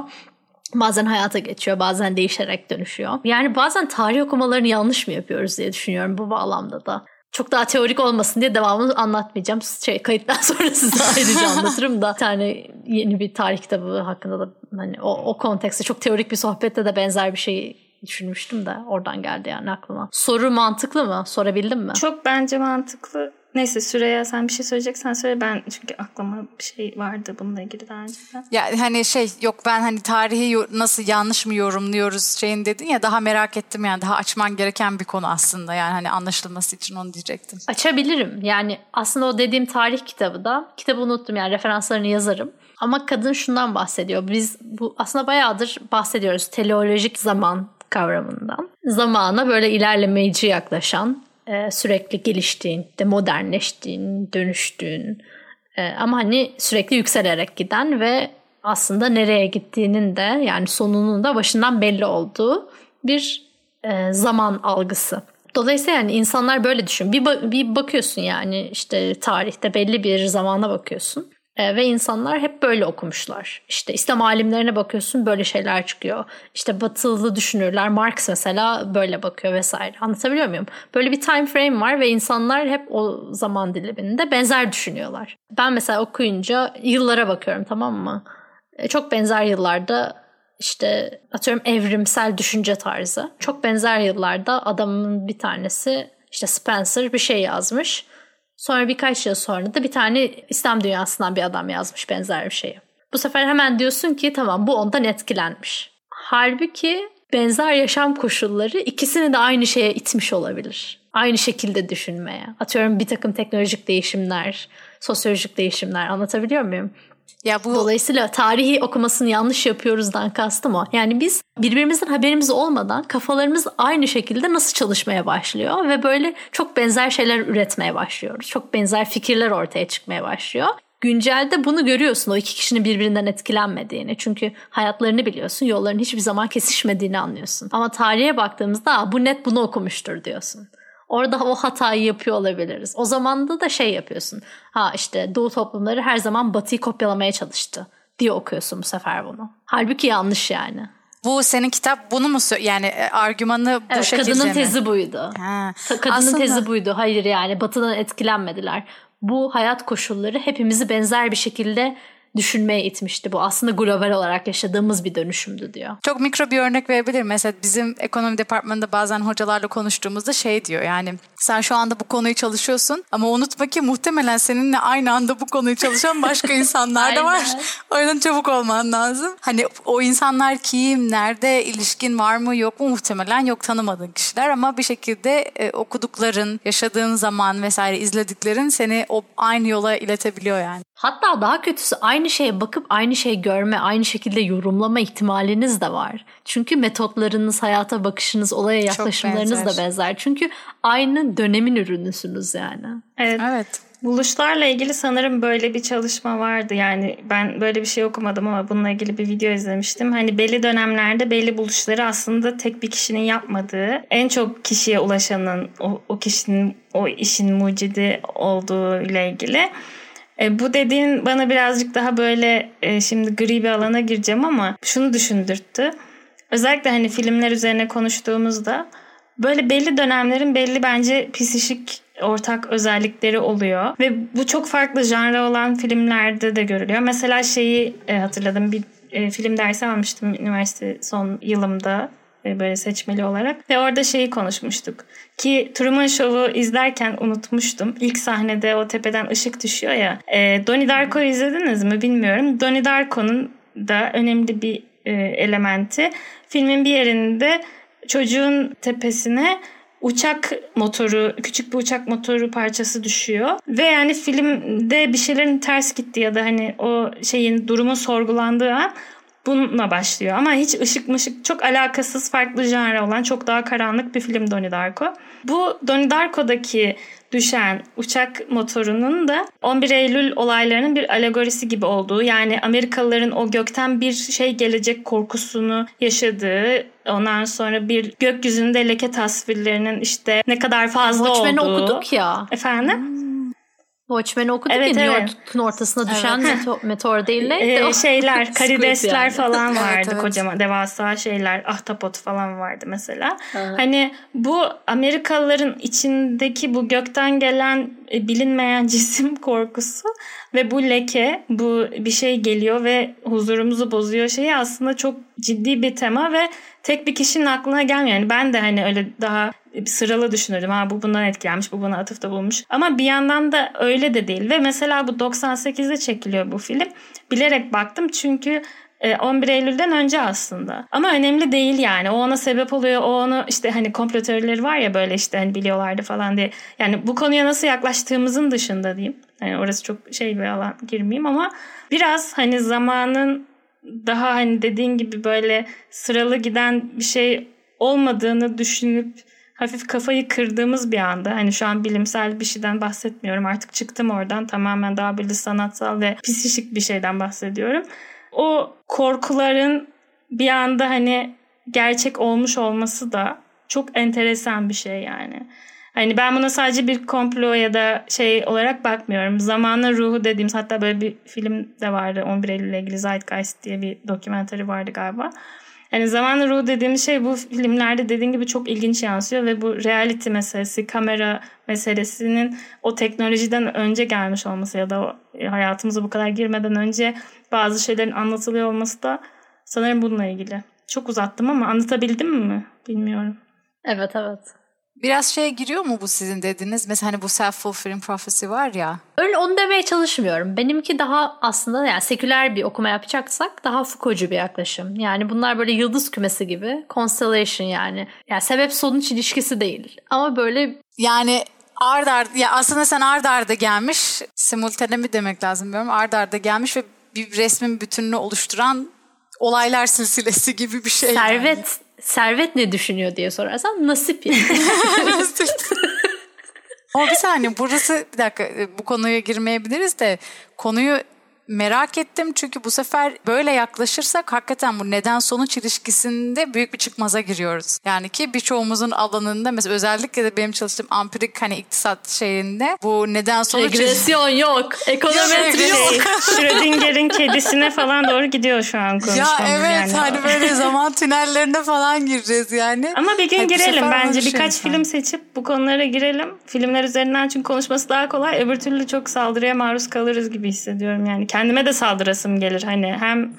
Bazen hayata geçiyor, bazen değişerek dönüşüyor. Yani bazen tarih okumalarını yanlış mı yapıyoruz diye düşünüyorum bu bağlamda da. Çok daha teorik olmasın diye devamını anlatmayacağım. Şey, kayıttan sonra size ayrıca anlatırım da. Bir tane yeni bir tarih kitabı hakkında da hani o, o kontekste çok teorik bir sohbette de benzer bir şey düşünmüştüm de oradan geldi yani aklıma. Soru mantıklı mı? Sorabildim mi? Çok bence mantıklı. Neyse Süreyya sen bir şey söyleyeceksen söyle ben çünkü aklıma bir şey vardı bununla ilgili daha önceden. Ya hani şey yok ben hani tarihi nasıl yanlış mı yorumluyoruz şeyin dedin ya daha merak ettim yani daha açman gereken bir konu aslında yani hani anlaşılması için onu diyecektim. Açabilirim yani aslında o dediğim tarih kitabı da kitabı unuttum yani referanslarını yazarım. Ama kadın şundan bahsediyor. Biz bu aslında bayağıdır bahsediyoruz teleolojik zaman kavramından. Zamana böyle ilerlemeyici yaklaşan e, sürekli geliştiğin, de modernleştiğin, dönüştüğün e, ama hani sürekli yükselerek giden ve aslında nereye gittiğinin de yani sonunun da başından belli olduğu bir e, zaman algısı. Dolayısıyla yani insanlar böyle düşün. Bir, bir bakıyorsun yani işte tarihte belli bir zamana bakıyorsun. E, ve insanlar hep böyle okumuşlar. İşte İslam alimlerine bakıyorsun böyle şeyler çıkıyor. İşte batılı düşünürler Marx mesela böyle bakıyor vesaire. Anlatabiliyor muyum? Böyle bir time frame var ve insanlar hep o zaman diliminde benzer düşünüyorlar. Ben mesela okuyunca yıllara bakıyorum tamam mı? E, çok benzer yıllarda işte atıyorum evrimsel düşünce tarzı. Çok benzer yıllarda adamın bir tanesi işte Spencer bir şey yazmış Sonra birkaç yıl sonra da bir tane İslam dünyasından bir adam yazmış benzer bir şeyi. Bu sefer hemen diyorsun ki tamam bu ondan etkilenmiş. Halbuki benzer yaşam koşulları ikisini de aynı şeye itmiş olabilir. Aynı şekilde düşünmeye. Atıyorum bir takım teknolojik değişimler, sosyolojik değişimler anlatabiliyor muyum? Ya bu dolayısıyla tarihi okumasını yanlış yapıyoruzdan kastım o. Yani biz birbirimizin haberimiz olmadan kafalarımız aynı şekilde nasıl çalışmaya başlıyor ve böyle çok benzer şeyler üretmeye başlıyoruz. Çok benzer fikirler ortaya çıkmaya başlıyor. Güncelde bunu görüyorsun o iki kişinin birbirinden etkilenmediğini. Çünkü hayatlarını biliyorsun, yolların hiçbir zaman kesişmediğini anlıyorsun. Ama tarihe baktığımızda bu net bunu okumuştur diyorsun. Orada o hatayı yapıyor olabiliriz. O zamanda da şey yapıyorsun. Ha işte Doğu toplumları her zaman Batı'yı kopyalamaya çalıştı diye okuyorsun bu sefer bunu. Halbuki yanlış yani. Bu senin kitap bunu mu yani e, argümanı bu evet, şekilde kadının mi? tezi buydu. Ha. Kadının Aslında... tezi buydu. Hayır yani batıdan etkilenmediler. Bu hayat koşulları hepimizi benzer bir şekilde düşünmeye itmişti. Bu aslında global olarak yaşadığımız bir dönüşümdü diyor. Çok mikro bir örnek verebilirim. Mesela bizim ekonomi departmanında bazen hocalarla konuştuğumuzda şey diyor yani sen şu anda bu konuyu çalışıyorsun ama unutma ki muhtemelen seninle aynı anda bu konuyu çalışan başka insanlar da var. o yüzden çabuk olman lazım. Hani o insanlar kim, nerede, ilişkin var mı yok mu muhtemelen yok tanımadığın kişiler ama bir şekilde e, okudukların, yaşadığın zaman vesaire izlediklerin seni o aynı yola iletebiliyor yani. Hatta daha kötüsü aynı şeye bakıp aynı şey görme, aynı şekilde yorumlama ihtimaliniz de var. Çünkü metotlarınız, hayata bakışınız, olaya yaklaşımlarınız benzer. da benzer. Çünkü aynı dönemin ürünüsünüz yani. Evet. evet. Buluşlarla ilgili sanırım böyle bir çalışma vardı. Yani ben böyle bir şey okumadım ama bununla ilgili bir video izlemiştim. Hani belli dönemlerde belli buluşları aslında tek bir kişinin yapmadığı, en çok kişiye ulaşanın o, o kişinin o işin mucidi olduğu ile ilgili. E, bu dediğin bana birazcık daha böyle e, şimdi gri bir alana gireceğim ama şunu düşündürttü. Özellikle hani filmler üzerine konuştuğumuzda böyle belli dönemlerin belli bence psişik ortak özellikleri oluyor. Ve bu çok farklı janra olan filmlerde de görülüyor. Mesela şeyi e, hatırladım bir e, film dersi almıştım üniversite son yılımda e, böyle seçmeli olarak. Ve orada şeyi konuşmuştuk. Ki Truman Show'u izlerken unutmuştum. İlk sahnede o tepeden ışık düşüyor ya. E, Donnie Darko'yu izlediniz mi bilmiyorum. Donnie Darko'nun da önemli bir e, elementi. Filmin bir yerinde çocuğun tepesine uçak motoru, küçük bir uçak motoru parçası düşüyor. Ve yani filmde bir şeylerin ters gitti ya da hani o şeyin durumun sorgulandığı an bununla başlıyor. Ama hiç ışık mışık çok alakasız farklı janra olan çok daha karanlık bir film Donnie Darko. Bu Donnie Darko'daki düşen uçak motorunun da 11 Eylül olaylarının bir alegorisi gibi olduğu yani Amerikalıların o gökten bir şey gelecek korkusunu yaşadığı ondan sonra bir gökyüzünde leke tasvirlerinin işte ne kadar fazla Watchmen'i olduğu. okuduk ya. Efendim? Watchmen'i okuduk Evet, ya New evet. York'un ortasına düşen Evet. meto- meteor değil neydi Ee, o? şeyler, karidesler yani. falan vardı Evet, evet. kocaman devasa şeyler, ahtapot falan vardı mesela. Hani bu Amerikalıların içindeki bu gökten gelen bilinmeyen cisim korkusu ve bu leke, bu bir şey geliyor ve huzurumuzu bozuyor şeyi aslında çok ciddi bir tema ve tek bir kişinin aklına gelmiyor. Yani ben de hani öyle daha sıralı düşünürdüm. Ha bu bundan etkilenmiş, bu buna atıfta bulmuş. Ama bir yandan da öyle de değil. Ve mesela bu 98'de çekiliyor bu film. Bilerek baktım çünkü e, 11 Eylül'den önce aslında. Ama önemli değil yani. O ona sebep oluyor. O onu işte hani komplo teorileri var ya böyle işte hani biliyorlardı falan diye. Yani bu konuya nasıl yaklaştığımızın dışında diyeyim. Yani orası çok şey bir alan girmeyeyim ama biraz hani zamanın daha hani dediğin gibi böyle sıralı giden bir şey olmadığını düşünüp hafif kafayı kırdığımız bir anda hani şu an bilimsel bir şeyden bahsetmiyorum artık çıktım oradan tamamen daha böyle sanatsal ve psişik bir şeyden bahsediyorum. O korkuların bir anda hani gerçek olmuş olması da çok enteresan bir şey yani. Hani ben buna sadece bir komplo ya da şey olarak bakmıyorum. Zamanın ruhu dediğimiz hatta böyle bir film de vardı 11 Eylül ile ilgili Zeitgeist diye bir dokumentari vardı galiba. Yani zamanın ruhu dediğimiz şey bu filmlerde dediğin gibi çok ilginç yansıyor ve bu reality meselesi, kamera meselesinin o teknolojiden önce gelmiş olması ya da o e, hayatımıza bu kadar girmeden önce bazı şeylerin anlatılıyor olması da sanırım bununla ilgili. Çok uzattım ama anlatabildim mi? Bilmiyorum. Evet evet. Biraz şeye giriyor mu bu sizin dediğiniz? Mesela hani bu self-fulfilling prophecy var ya. Öyle onu demeye çalışmıyorum. Benimki daha aslında yani seküler bir okuma yapacaksak daha Foucault'cu bir yaklaşım. Yani bunlar böyle yıldız kümesi gibi. Constellation yani. Yani sebep sonuç ilişkisi değil. Ama böyle Yani ard arda ya aslında sen ard arda gelmiş simultane mi demek lazım bilmiyorum. Ard arda gelmiş ve bir resmin bütününü oluşturan olaylar silsilesi gibi bir şey. servet servet ne düşünüyor diye sorarsan nasip. Yani. Ama bir saniye burası bir dakika e, bu konuya girmeyebiliriz de konuyu merak ettim çünkü bu sefer böyle yaklaşırsak hakikaten bu neden sonuç ilişkisinde büyük bir çıkmaza giriyoruz. Yani ki birçoğumuzun alanında mesela özellikle de benim çalıştığım ampirik hani iktisat şeyinde bu neden sonuç Regresyon yok. Ekonometri Ya, yok. Şey, Schrödinger'in kedisine falan doğru gidiyor şu an konuşmamız. Ya evet yani. hani böyle zaman tünellerine falan gireceğiz yani. Ama bir gün Hani girelim bence şey birkaç lütfen. film seçip bu konulara girelim. Filmler üzerinden çünkü konuşması daha kolay. Öbür türlü çok saldırıya maruz kalırız gibi hissediyorum yani. Kendime de saldırasım gelir hani hem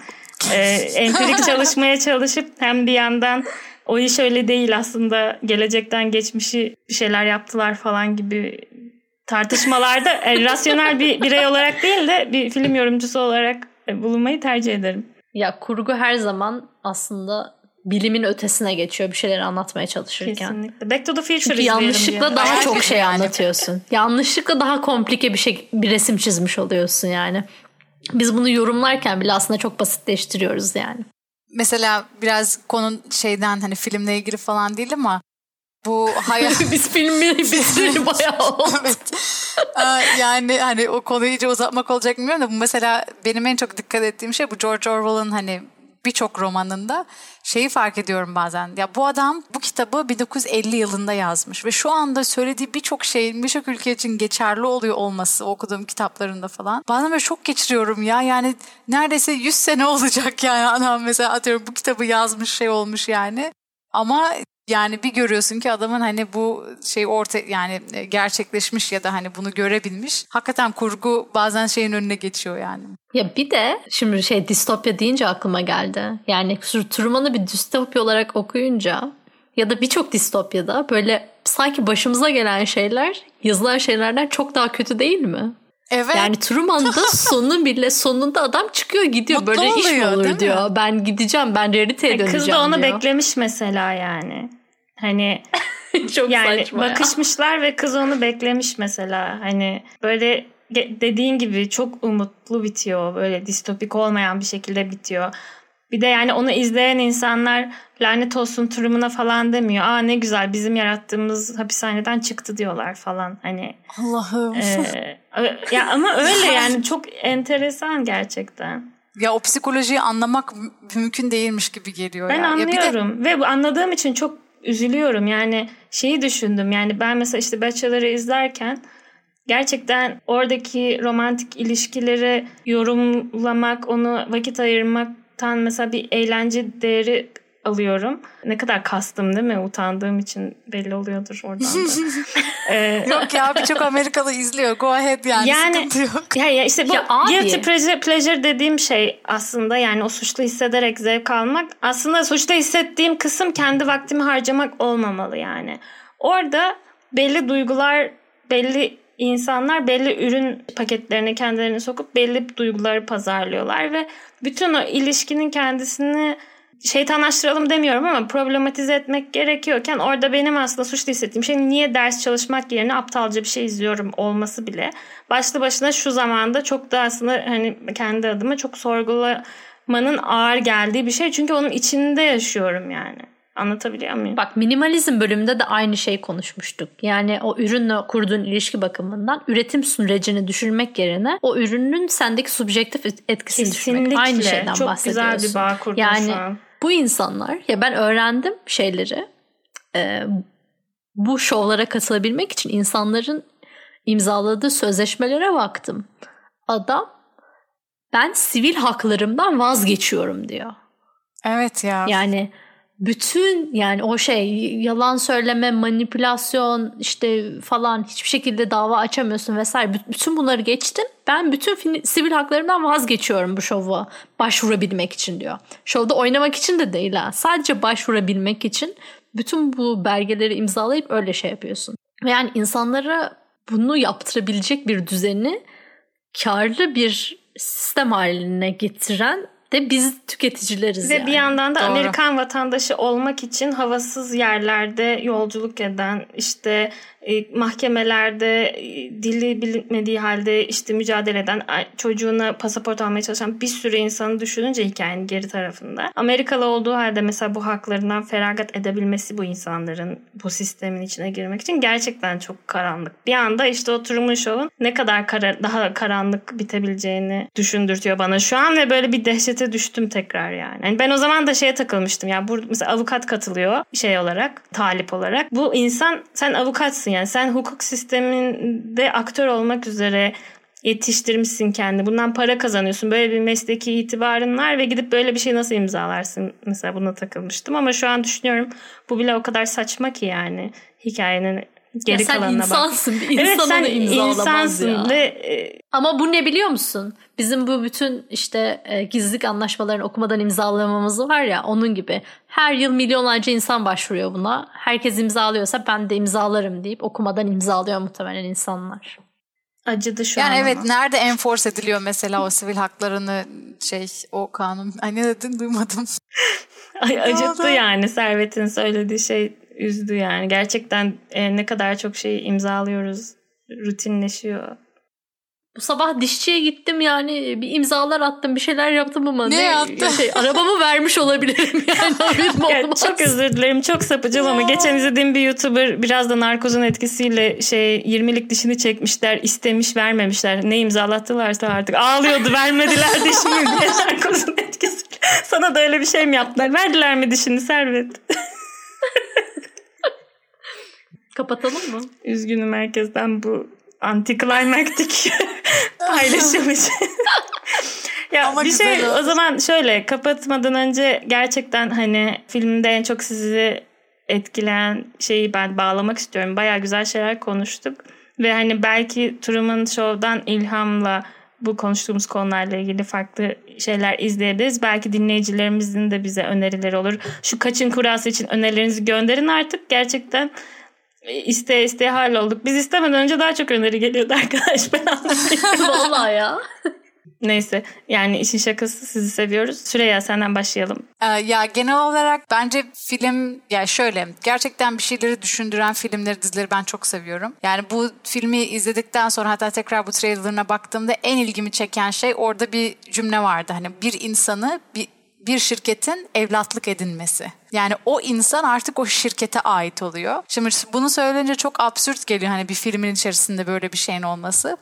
e, empirik çalışmaya çalışıp hem bir yandan o iş öyle değil aslında gelecekten geçmişi bir şeyler yaptılar falan gibi tartışmalarda e, rasyonel bir birey olarak değil de bir film yorumcusu olarak e, bulunmayı tercih ederim. Ya kurgu her zaman aslında bilimin ötesine geçiyor bir şeyleri anlatmaya çalışırken. Kesinlikle. Back to the Future Çünkü yanlışlıkla diye. daha Hayal çok şey yani. anlatıyorsun. Yanlışlıkla daha komplike bir şey bir resim çizmiş oluyorsun yani. Biz bunu yorumlarken bile aslında çok basitleştiriyoruz yani. Mesela biraz konu şeyden hani filmle ilgili falan değil ama bu hayal Biz filmi bitireli bayağı oldu. evet. Yani hani o konuyu iyice uzatmak olacak bilmiyorum da bu mesela benim en çok dikkat ettiğim şey bu George Orwell'ın hani birçok romanında şeyi fark ediyorum bazen. Ya bu adam bu kitabı 1950 yılında yazmış ve şu anda söylediği birçok şeyin birçok ülke için geçerli oluyor olması okuduğum kitaplarında falan. Bazen böyle şok geçiriyorum ya yani neredeyse 100 sene olacak yani adam mesela atıyorum bu kitabı yazmış şey olmuş yani. Ama yani bir görüyorsun ki adamın hani bu şey orta yani e, gerçekleşmiş ya da hani bunu görebilmiş. Hakikaten kurgu bazen şeyin önüne geçiyor yani. Ya bir de şimdi şey distopya deyince aklıma geldi. Yani Truman'ı bir distopya olarak okuyunca ya da birçok distopyada böyle sanki başımıza gelen şeyler yazılan şeylerden çok daha kötü değil mi? Evet. Yani Truman'da sonu bile sonunda adam çıkıyor gidiyor. Mutlu Böyle iş mi oluyor, değil olur mi? diyor. Ben gideceğim ben realiteye döneceğim Kız da onu diyor. beklemiş mesela yani. Hani Çok yani saçma ya. bakışmışlar ve kız onu beklemiş mesela. Hani böyle dediğin gibi çok umutlu bitiyor. Böyle distopik olmayan bir şekilde bitiyor. Bir de yani onu izleyen insanlar lanet olsun turumuna falan demiyor. Aa ne güzel bizim yarattığımız hapishaneden çıktı diyorlar falan. Hani Allah'ım. e, ya ama öyle yani çok enteresan gerçekten. Ya o psikolojiyi anlamak mü- mümkün değilmiş gibi geliyor Ben ya. Ya bir de- anlıyorum ve bu anladığım için çok üzülüyorum. Yani şeyi düşündüm yani ben mesela işte Bachelor'ı izlerken gerçekten oradaki romantik ilişkileri yorumlamak, onu vakit ayırmaktan mesela bir eğlence değeri alıyorum. Ne kadar kastım değil mi? Utandığım için belli oluyordur oradan da. Ee, Yok ya birçok Amerikalı izliyor. Go ahead yani, Yani- sıkıntı yok. ya, ya işte bu Ya abi. guilty pleasure, pleasure dediğim şey aslında yani o suçlu hissederek zevk almak aslında suçlu hissettiğim kısım kendi vaktimi harcamak olmamalı yani. Orada belli duygular, belli insanlar belli ürün paketlerine kendilerini sokup belli duyguları pazarlıyorlar ve bütün o ilişkinin kendisini şeytanlaştıralım demiyorum ama problematize etmek gerekiyorken orada benim aslında suçlu hissettiğim şey niye ders çalışmak yerine aptalca bir şey izliyorum olması bile başlı başına şu zamanda çok da aslında hani kendi adıma çok sorgulamanın ağır geldiği bir şey çünkü onun içinde yaşıyorum yani. Anlatabiliyor muyum? Bak minimalizm bölümünde de aynı şey konuşmuştuk. Yani o ürünle kurduğun ilişki bakımından üretim sürecini düşürmek yerine o ürünün sendeki subjektif etkisini düşürmek. Kesinlikle. Aynı şeyden Çok bahsediyorsun. güzel bir bağ kurdun yani, şu an. Bu insanlar ya ben öğrendim şeyleri e, bu şovlara katılabilmek için insanların imzaladığı sözleşmelere baktım. Adam ben sivil haklarımdan vazgeçiyorum diyor. Evet ya. Yani bütün yani o şey yalan söyleme, manipülasyon işte falan hiçbir şekilde dava açamıyorsun vesaire. Bütün bunları geçtim. Ben bütün sivil haklarımdan vazgeçiyorum bu şova başvurabilmek için diyor. Şovda oynamak için de değil ha. Sadece başvurabilmek için bütün bu belgeleri imzalayıp öyle şey yapıyorsun. Yani insanlara bunu yaptırabilecek bir düzeni karlı bir sistem haline getiren de biz tüketicileriz Ve yani. bir yandan da Doğru. Amerikan vatandaşı olmak için havasız yerlerde yolculuk eden, işte mahkemelerde e, dili bilmediği halde işte mücadele eden, çocuğuna pasaport almaya çalışan bir sürü insanı düşününce hikayenin geri tarafında. Amerikalı olduğu halde mesela bu haklarından feragat edebilmesi bu insanların bu sistemin içine girmek için gerçekten çok karanlık. Bir anda işte o Truman ne kadar kara, daha karanlık bitebileceğini düşündürtüyor bana şu an ve böyle bir dehşete düştüm tekrar yani. Yani ben o zaman da şeye takılmıştım. Yani burada mesela avukat katılıyor şey olarak, talip olarak. Bu insan sen avukatsın yani. Sen hukuk sisteminde aktör olmak üzere yetiştirmişsin kendi. Bundan para kazanıyorsun. Böyle bir mesleki itibarın var ve gidip böyle bir şey nasıl imzalarsın? Mesela buna takılmıştım ama şu an düşünüyorum bu bile o kadar saçma ki yani hikayenin geri Ya sen kalanına bak. insansın. Bir Evet insan sen insansın ya. ve e, Ama bu ne biliyor musun? Bizim bu bütün işte e, gizlilik anlaşmalarını okumadan imzalamamız var ya onun gibi. Her yıl milyonlarca insan başvuruyor buna. Herkes imzalıyorsa ben de imzalarım deyip okumadan imzalıyor muhtemelen insanlar. acıdı şu Yani an evet ama. nerede enforce ediliyor mesela o sivil haklarını şey o kanun. Ay ne dedin duymadım. Ay, acıttı yani Servet'in söylediği şey üzdü yani. Gerçekten e, ne kadar çok şey imzalıyoruz. Rutinleşiyor. Bu sabah dişçiye gittim yani bir imzalar attım bir şeyler yaptım ama Ne yaptın? Şey, arabamı vermiş olabilirim yani haberim Ya, çok özür dilerim çok sapıcım ama geçen izlediğim bir YouTuber biraz da narkozun etkisiyle şey 20'lik dişini çekmişler istemiş vermemişler. Ne imzalattılarsa artık ağlıyordu vermediler dişini diye narkozun etkisiyle. Sana da öyle bir şey mi yaptılar? Verdiler mi dişini Servet? Kapatalım mı? Üzgünüm herkesten bu antiklimaktik paylaşım için. ya Ama bir şey oldu. o zaman şöyle kapatmadan önce gerçekten hani filmde en çok sizi etkileyen şeyi ben bağlamak istiyorum. Baya güzel şeyler konuştuk. Ve hani belki Truman Show'dan ilhamla bu konuştuğumuz konularla ilgili farklı şeyler izleyebiliriz. Belki dinleyicilerimizin de bize önerileri olur. Şu kaçın kurası için önerilerinizi gönderin artık. Gerçekten iste iste hal olduk. Biz istemeden önce daha çok öneri geliyordu arkadaş. Ben anlamıyorum. Vallahi ya. Neyse yani işin şakası sizi seviyoruz. Süreyya senden başlayalım. Ee, ya genel olarak bence film ya şöyle gerçekten bir şeyleri düşündüren filmleri dizileri ben çok seviyorum. Yani bu filmi izledikten sonra hatta tekrar bu trailerına baktığımda en ilgimi çeken şey orada bir cümle vardı. Hani bir insanı bir bir şirketin evlatlık edinmesi. Yani o insan artık o şirkete ait oluyor. Şimdi bunu söyleyince çok absürt geliyor hani bir filmin içerisinde böyle bir şeyin olması.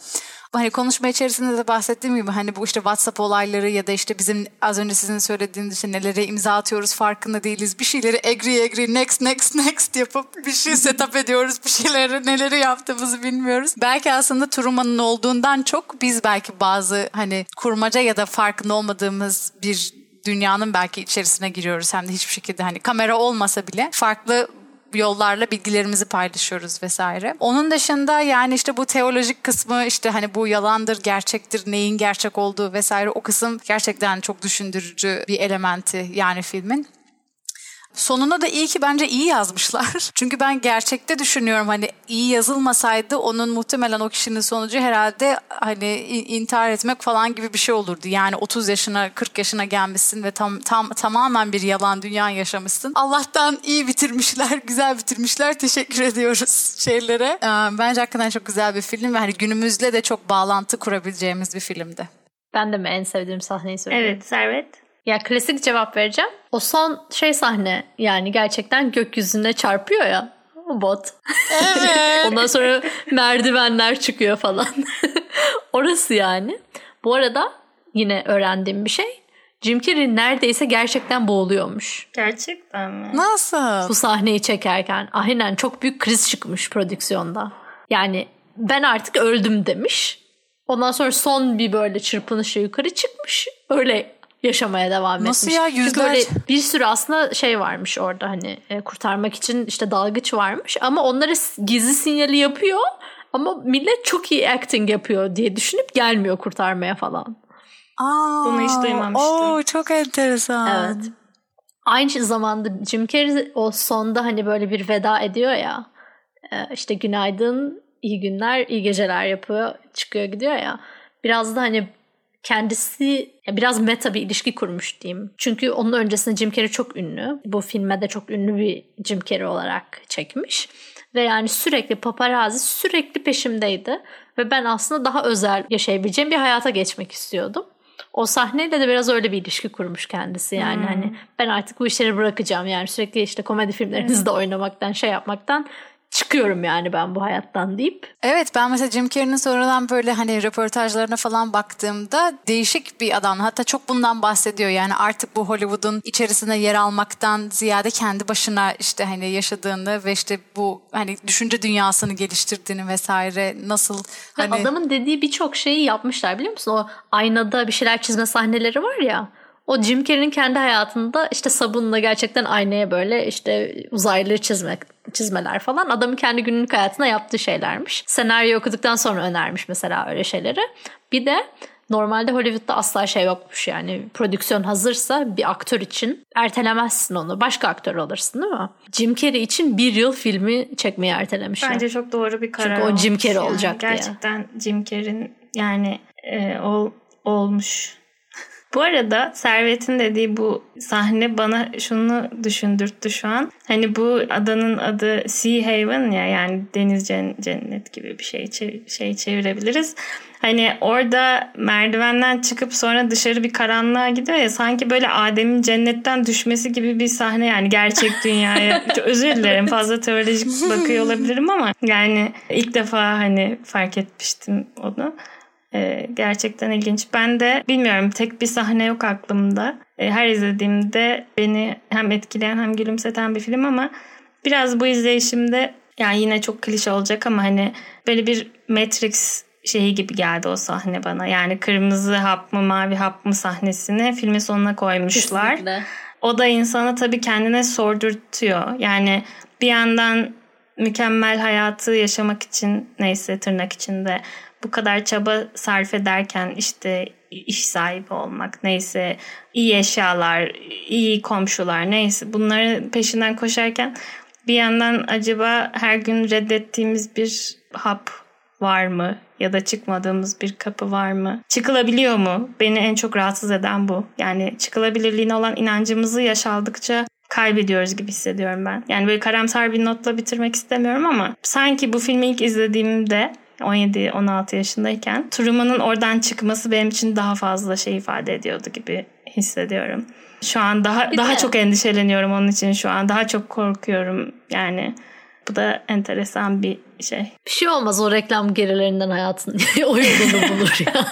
Hani konuşma içerisinde de bahsettiğim gibi hani bu işte WhatsApp olayları ya da işte bizim az önce sizin söylediğiniz işte nelere imza atıyoruz farkında değiliz. Bir şeyleri agree agree next next next yapıp bir şey setup ediyoruz. Bir şeyleri neleri yaptığımızı bilmiyoruz. Belki aslında Truman'ın olduğundan çok biz belki bazı hani kurmaca ya da farkında olmadığımız bir dünyanın belki içerisine giriyoruz. Hem de hiçbir şekilde hani kamera olmasa bile farklı yollarla bilgilerimizi paylaşıyoruz vesaire. Onun dışında yani işte bu teolojik kısmı işte hani bu yalandır, gerçektir, neyin gerçek olduğu vesaire o kısım gerçekten çok düşündürücü bir elementi yani filmin. Sonuna da iyi ki bence iyi yazmışlar. Çünkü ben gerçekte düşünüyorum hani iyi yazılmasaydı onun muhtemelen o kişinin sonucu herhalde hani intihar etmek falan gibi bir şey olurdu. Yani 30 yaşına 40 yaşına gelmişsin ve tam tam tamamen bir yalan dünya yaşamışsın. Allah'tan iyi bitirmişler, güzel bitirmişler. Teşekkür ediyoruz şeylere. Bence hakikaten çok güzel bir film ve hani günümüzle de çok bağlantı kurabileceğimiz bir filmdi. Ben de mi en sevdiğim sahneyi söyleyeyim? Evet, Servet. Ya klasik cevap vereceğim. O son şey sahne yani gerçekten gökyüzüne çarpıyor ya o bot. Evet. Ondan sonra merdivenler çıkıyor falan. Orası yani. Bu arada yine öğrendiğim bir şey. Jim Carrey neredeyse gerçekten boğuluyormuş. Gerçekten mi? Nasıl? Bu sahneyi çekerken. Aynen çok büyük kriz çıkmış prodüksiyonda. Yani ben artık öldüm demiş. Ondan sonra son bir böyle çırpınışa yukarı çıkmış. Öyle yaşamaya devam Nasıl etmiş. ya yüzlerce? Çünkü bir sürü aslında şey varmış orada hani e, kurtarmak için işte dalgıç varmış ama onlara gizli sinyali yapıyor ama millet çok iyi acting yapıyor diye düşünüp gelmiyor kurtarmaya falan. Aa, Bunu hiç duymamıştım. Oo, çok enteresan. Evet. Aynı zamanda Jim Carrey o sonda hani böyle bir veda ediyor ya. E, işte günaydın, iyi günler, iyi geceler yapıyor, çıkıyor gidiyor ya. Biraz da hani kendisi biraz meta bir ilişki kurmuş diyeyim. Çünkü onun öncesinde Jim Carrey çok ünlü. Bu filme de çok ünlü bir Jim Carrey olarak çekmiş. Ve yani sürekli paparazzi sürekli peşimdeydi. Ve ben aslında daha özel yaşayabileceğim bir hayata geçmek istiyordum. O sahneyle de biraz öyle bir ilişki kurmuş kendisi yani hmm. hani ben artık bu işleri bırakacağım yani sürekli işte komedi filmlerinizde oynamaktan şey yapmaktan çıkıyorum yani ben bu hayattan deyip. Evet ben mesela Jim Carrey'nin sonradan böyle hani röportajlarına falan baktığımda değişik bir adam. Hatta çok bundan bahsediyor yani artık bu Hollywood'un içerisinde yer almaktan ziyade kendi başına işte hani yaşadığını ve işte bu hani düşünce dünyasını geliştirdiğini vesaire nasıl hani... Adamın dediği birçok şeyi yapmışlar biliyor musun? O aynada bir şeyler çizme sahneleri var ya. O Jim Carrey'nin kendi hayatında işte sabunla gerçekten aynaya böyle işte uzaylıları çizmek çizmeler falan adamın kendi günlük hayatına yaptığı şeylermiş. Senaryo okuduktan sonra önermiş mesela öyle şeyleri. Bir de Normalde Hollywood'da asla şey yokmuş yani prodüksiyon hazırsa bir aktör için ertelemezsin onu. Başka aktör alırsın değil mi? Jim Carrey için bir yıl filmi çekmeyi ertelemişler. Bence çok doğru bir karar Çünkü o Jim Carrey yani. olacak Gerçekten diye. Jim Carrey'in yani e, ol, olmuş bu arada Servet'in dediği bu sahne bana şunu düşündürttü şu an. Hani bu adanın adı Sea Haven ya yani deniz cennet gibi bir şey şey çevirebiliriz. Hani orada merdivenden çıkıp sonra dışarı bir karanlığa gidiyor ya sanki böyle Adem'in cennetten düşmesi gibi bir sahne yani gerçek dünyaya. Özür dilerim fazla teolojik bakıyor olabilirim ama yani ilk defa hani fark etmiştim onu. Ee, gerçekten ilginç. Ben de bilmiyorum tek bir sahne yok aklımda. Ee, her izlediğimde beni hem etkileyen hem gülümseten bir film ama biraz bu izleyişimde yani yine çok klişe olacak ama hani böyle bir Matrix şeyi gibi geldi o sahne bana. Yani kırmızı hap mı mavi hap mı sahnesini filmin sonuna koymuşlar. Kesinlikle. O da insana tabii kendine sordurtuyor. Yani bir yandan mükemmel hayatı yaşamak için neyse tırnak içinde bu kadar çaba sarf ederken işte iş sahibi olmak neyse iyi eşyalar, iyi komşular neyse bunların peşinden koşarken bir yandan acaba her gün reddettiğimiz bir hap var mı? Ya da çıkmadığımız bir kapı var mı? Çıkılabiliyor mu? Beni en çok rahatsız eden bu. Yani çıkılabilirliğine olan inancımızı yaşaldıkça kaybediyoruz gibi hissediyorum ben. Yani böyle karamsar bir notla bitirmek istemiyorum ama sanki bu filmi ilk izlediğimde 17-16 yaşındayken Truman'ın oradan çıkması benim için daha fazla şey ifade ediyordu gibi hissediyorum. Şu an daha Bir daha de- çok endişeleniyorum onun için şu an. Daha çok korkuyorum yani. Bu da enteresan bir şey. Bir şey olmaz o reklam gerilerinden hayatın o yolunu bulur ya.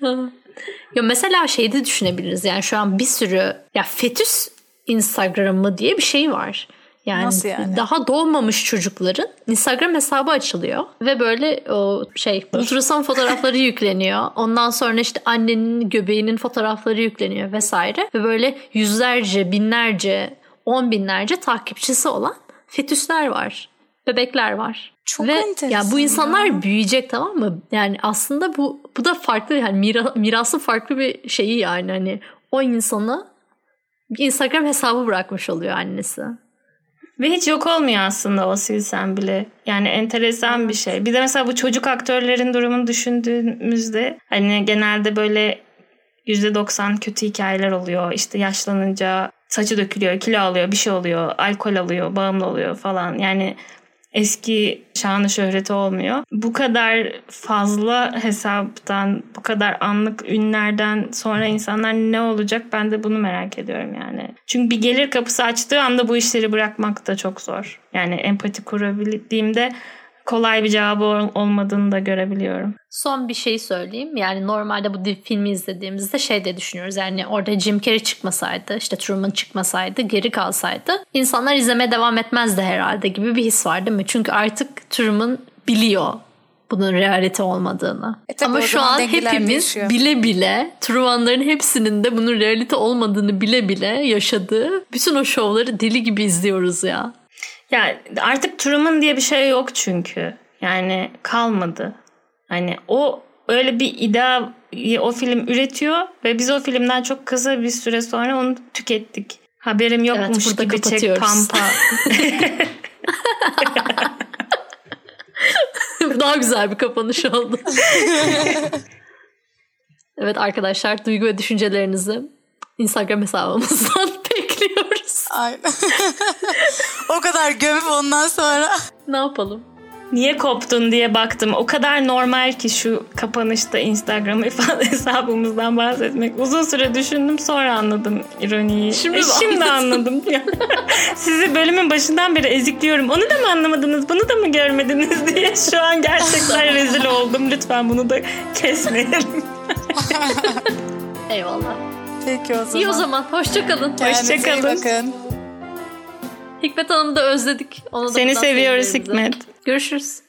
ya mesela şeyi de düşünebiliriz. Yani şu an bir sürü ya fetüs Instagram'ı diye bir şey var. Yani, Nasıl yani? daha doğmamış çocukların Instagram hesabı açılıyor ve böyle o şey ultrason fotoğrafları yükleniyor. Ondan sonra işte annenin göbeğinin fotoğrafları yükleniyor vesaire ve böyle yüzlerce, binlerce, on binlerce takipçisi olan fetüsler var. Bebekler var. Çok ve enteresan yani bu insanlar ya. büyüyecek tamam mı? Yani aslında bu bu da farklı yani mira, mirasın farklı bir şeyi yani hani o insana bir Instagram hesabı bırakmış oluyor annesi. Ve hiç yok olmuyor aslında o silsen bile. Yani enteresan bir şey. Bir de mesela bu çocuk aktörlerin durumunu düşündüğümüzde hani genelde böyle %90 kötü hikayeler oluyor. İşte yaşlanınca saçı dökülüyor, kilo alıyor, bir şey oluyor, alkol alıyor, bağımlı oluyor falan. Yani eski şanı şöhreti olmuyor. Bu kadar fazla hesaptan, bu kadar anlık ünlerden sonra insanlar ne olacak ben de bunu merak ediyorum yani. Çünkü bir gelir kapısı açtığı anda bu işleri bırakmak da çok zor. Yani empati kurabildiğimde kolay bir cevabı ol- olmadığını da görebiliyorum. Son bir şey söyleyeyim. Yani normalde bu filmi izlediğimizde şey de düşünüyoruz. Yani orada Jim Carrey çıkmasaydı, işte Truman çıkmasaydı, geri kalsaydı insanlar izlemeye devam etmezdi herhalde gibi bir his var değil mi? Çünkü artık Truman biliyor bunun realite olmadığını. E tabii Ama şu an hepimiz değişiyor. bile bile Truman'ların hepsinin de bunun realite olmadığını bile bile yaşadığı bütün o şovları deli gibi izliyoruz ya. Ya artık Truman diye bir şey yok çünkü. Yani kalmadı. Hani o öyle bir ideayı o film üretiyor ve biz o filmden çok kısa bir süre sonra onu tükettik. Haberim yokmuş burada gibi çek pampa. Daha güzel bir kapanış oldu. evet arkadaşlar duygu ve düşüncelerinizi Instagram hesabımızdan bekliyoruz. Aynen. o kadar gömüp ondan sonra. Ne yapalım? Niye koptun diye baktım. O kadar normal ki şu kapanışta Instagram ifade hesabımızdan bahsetmek. Uzun süre düşündüm sonra anladım ironiyi. Şimdi E, şimdi anladım. Sizi bölümün başından beri ezikliyorum. Onu da mı anlamadınız? Bunu da mı görmediniz diye şu an gerçekten rezil oldum. Lütfen bunu da kesmeyelim. Eyvallah. Peki o zaman. İyi o zaman. Hoşçakalın. Hoşçakalın. bakın. Hikmet Hanım'ı da özledik. Onu da Seni seviyoruz. Hikmet. Görüşürüz.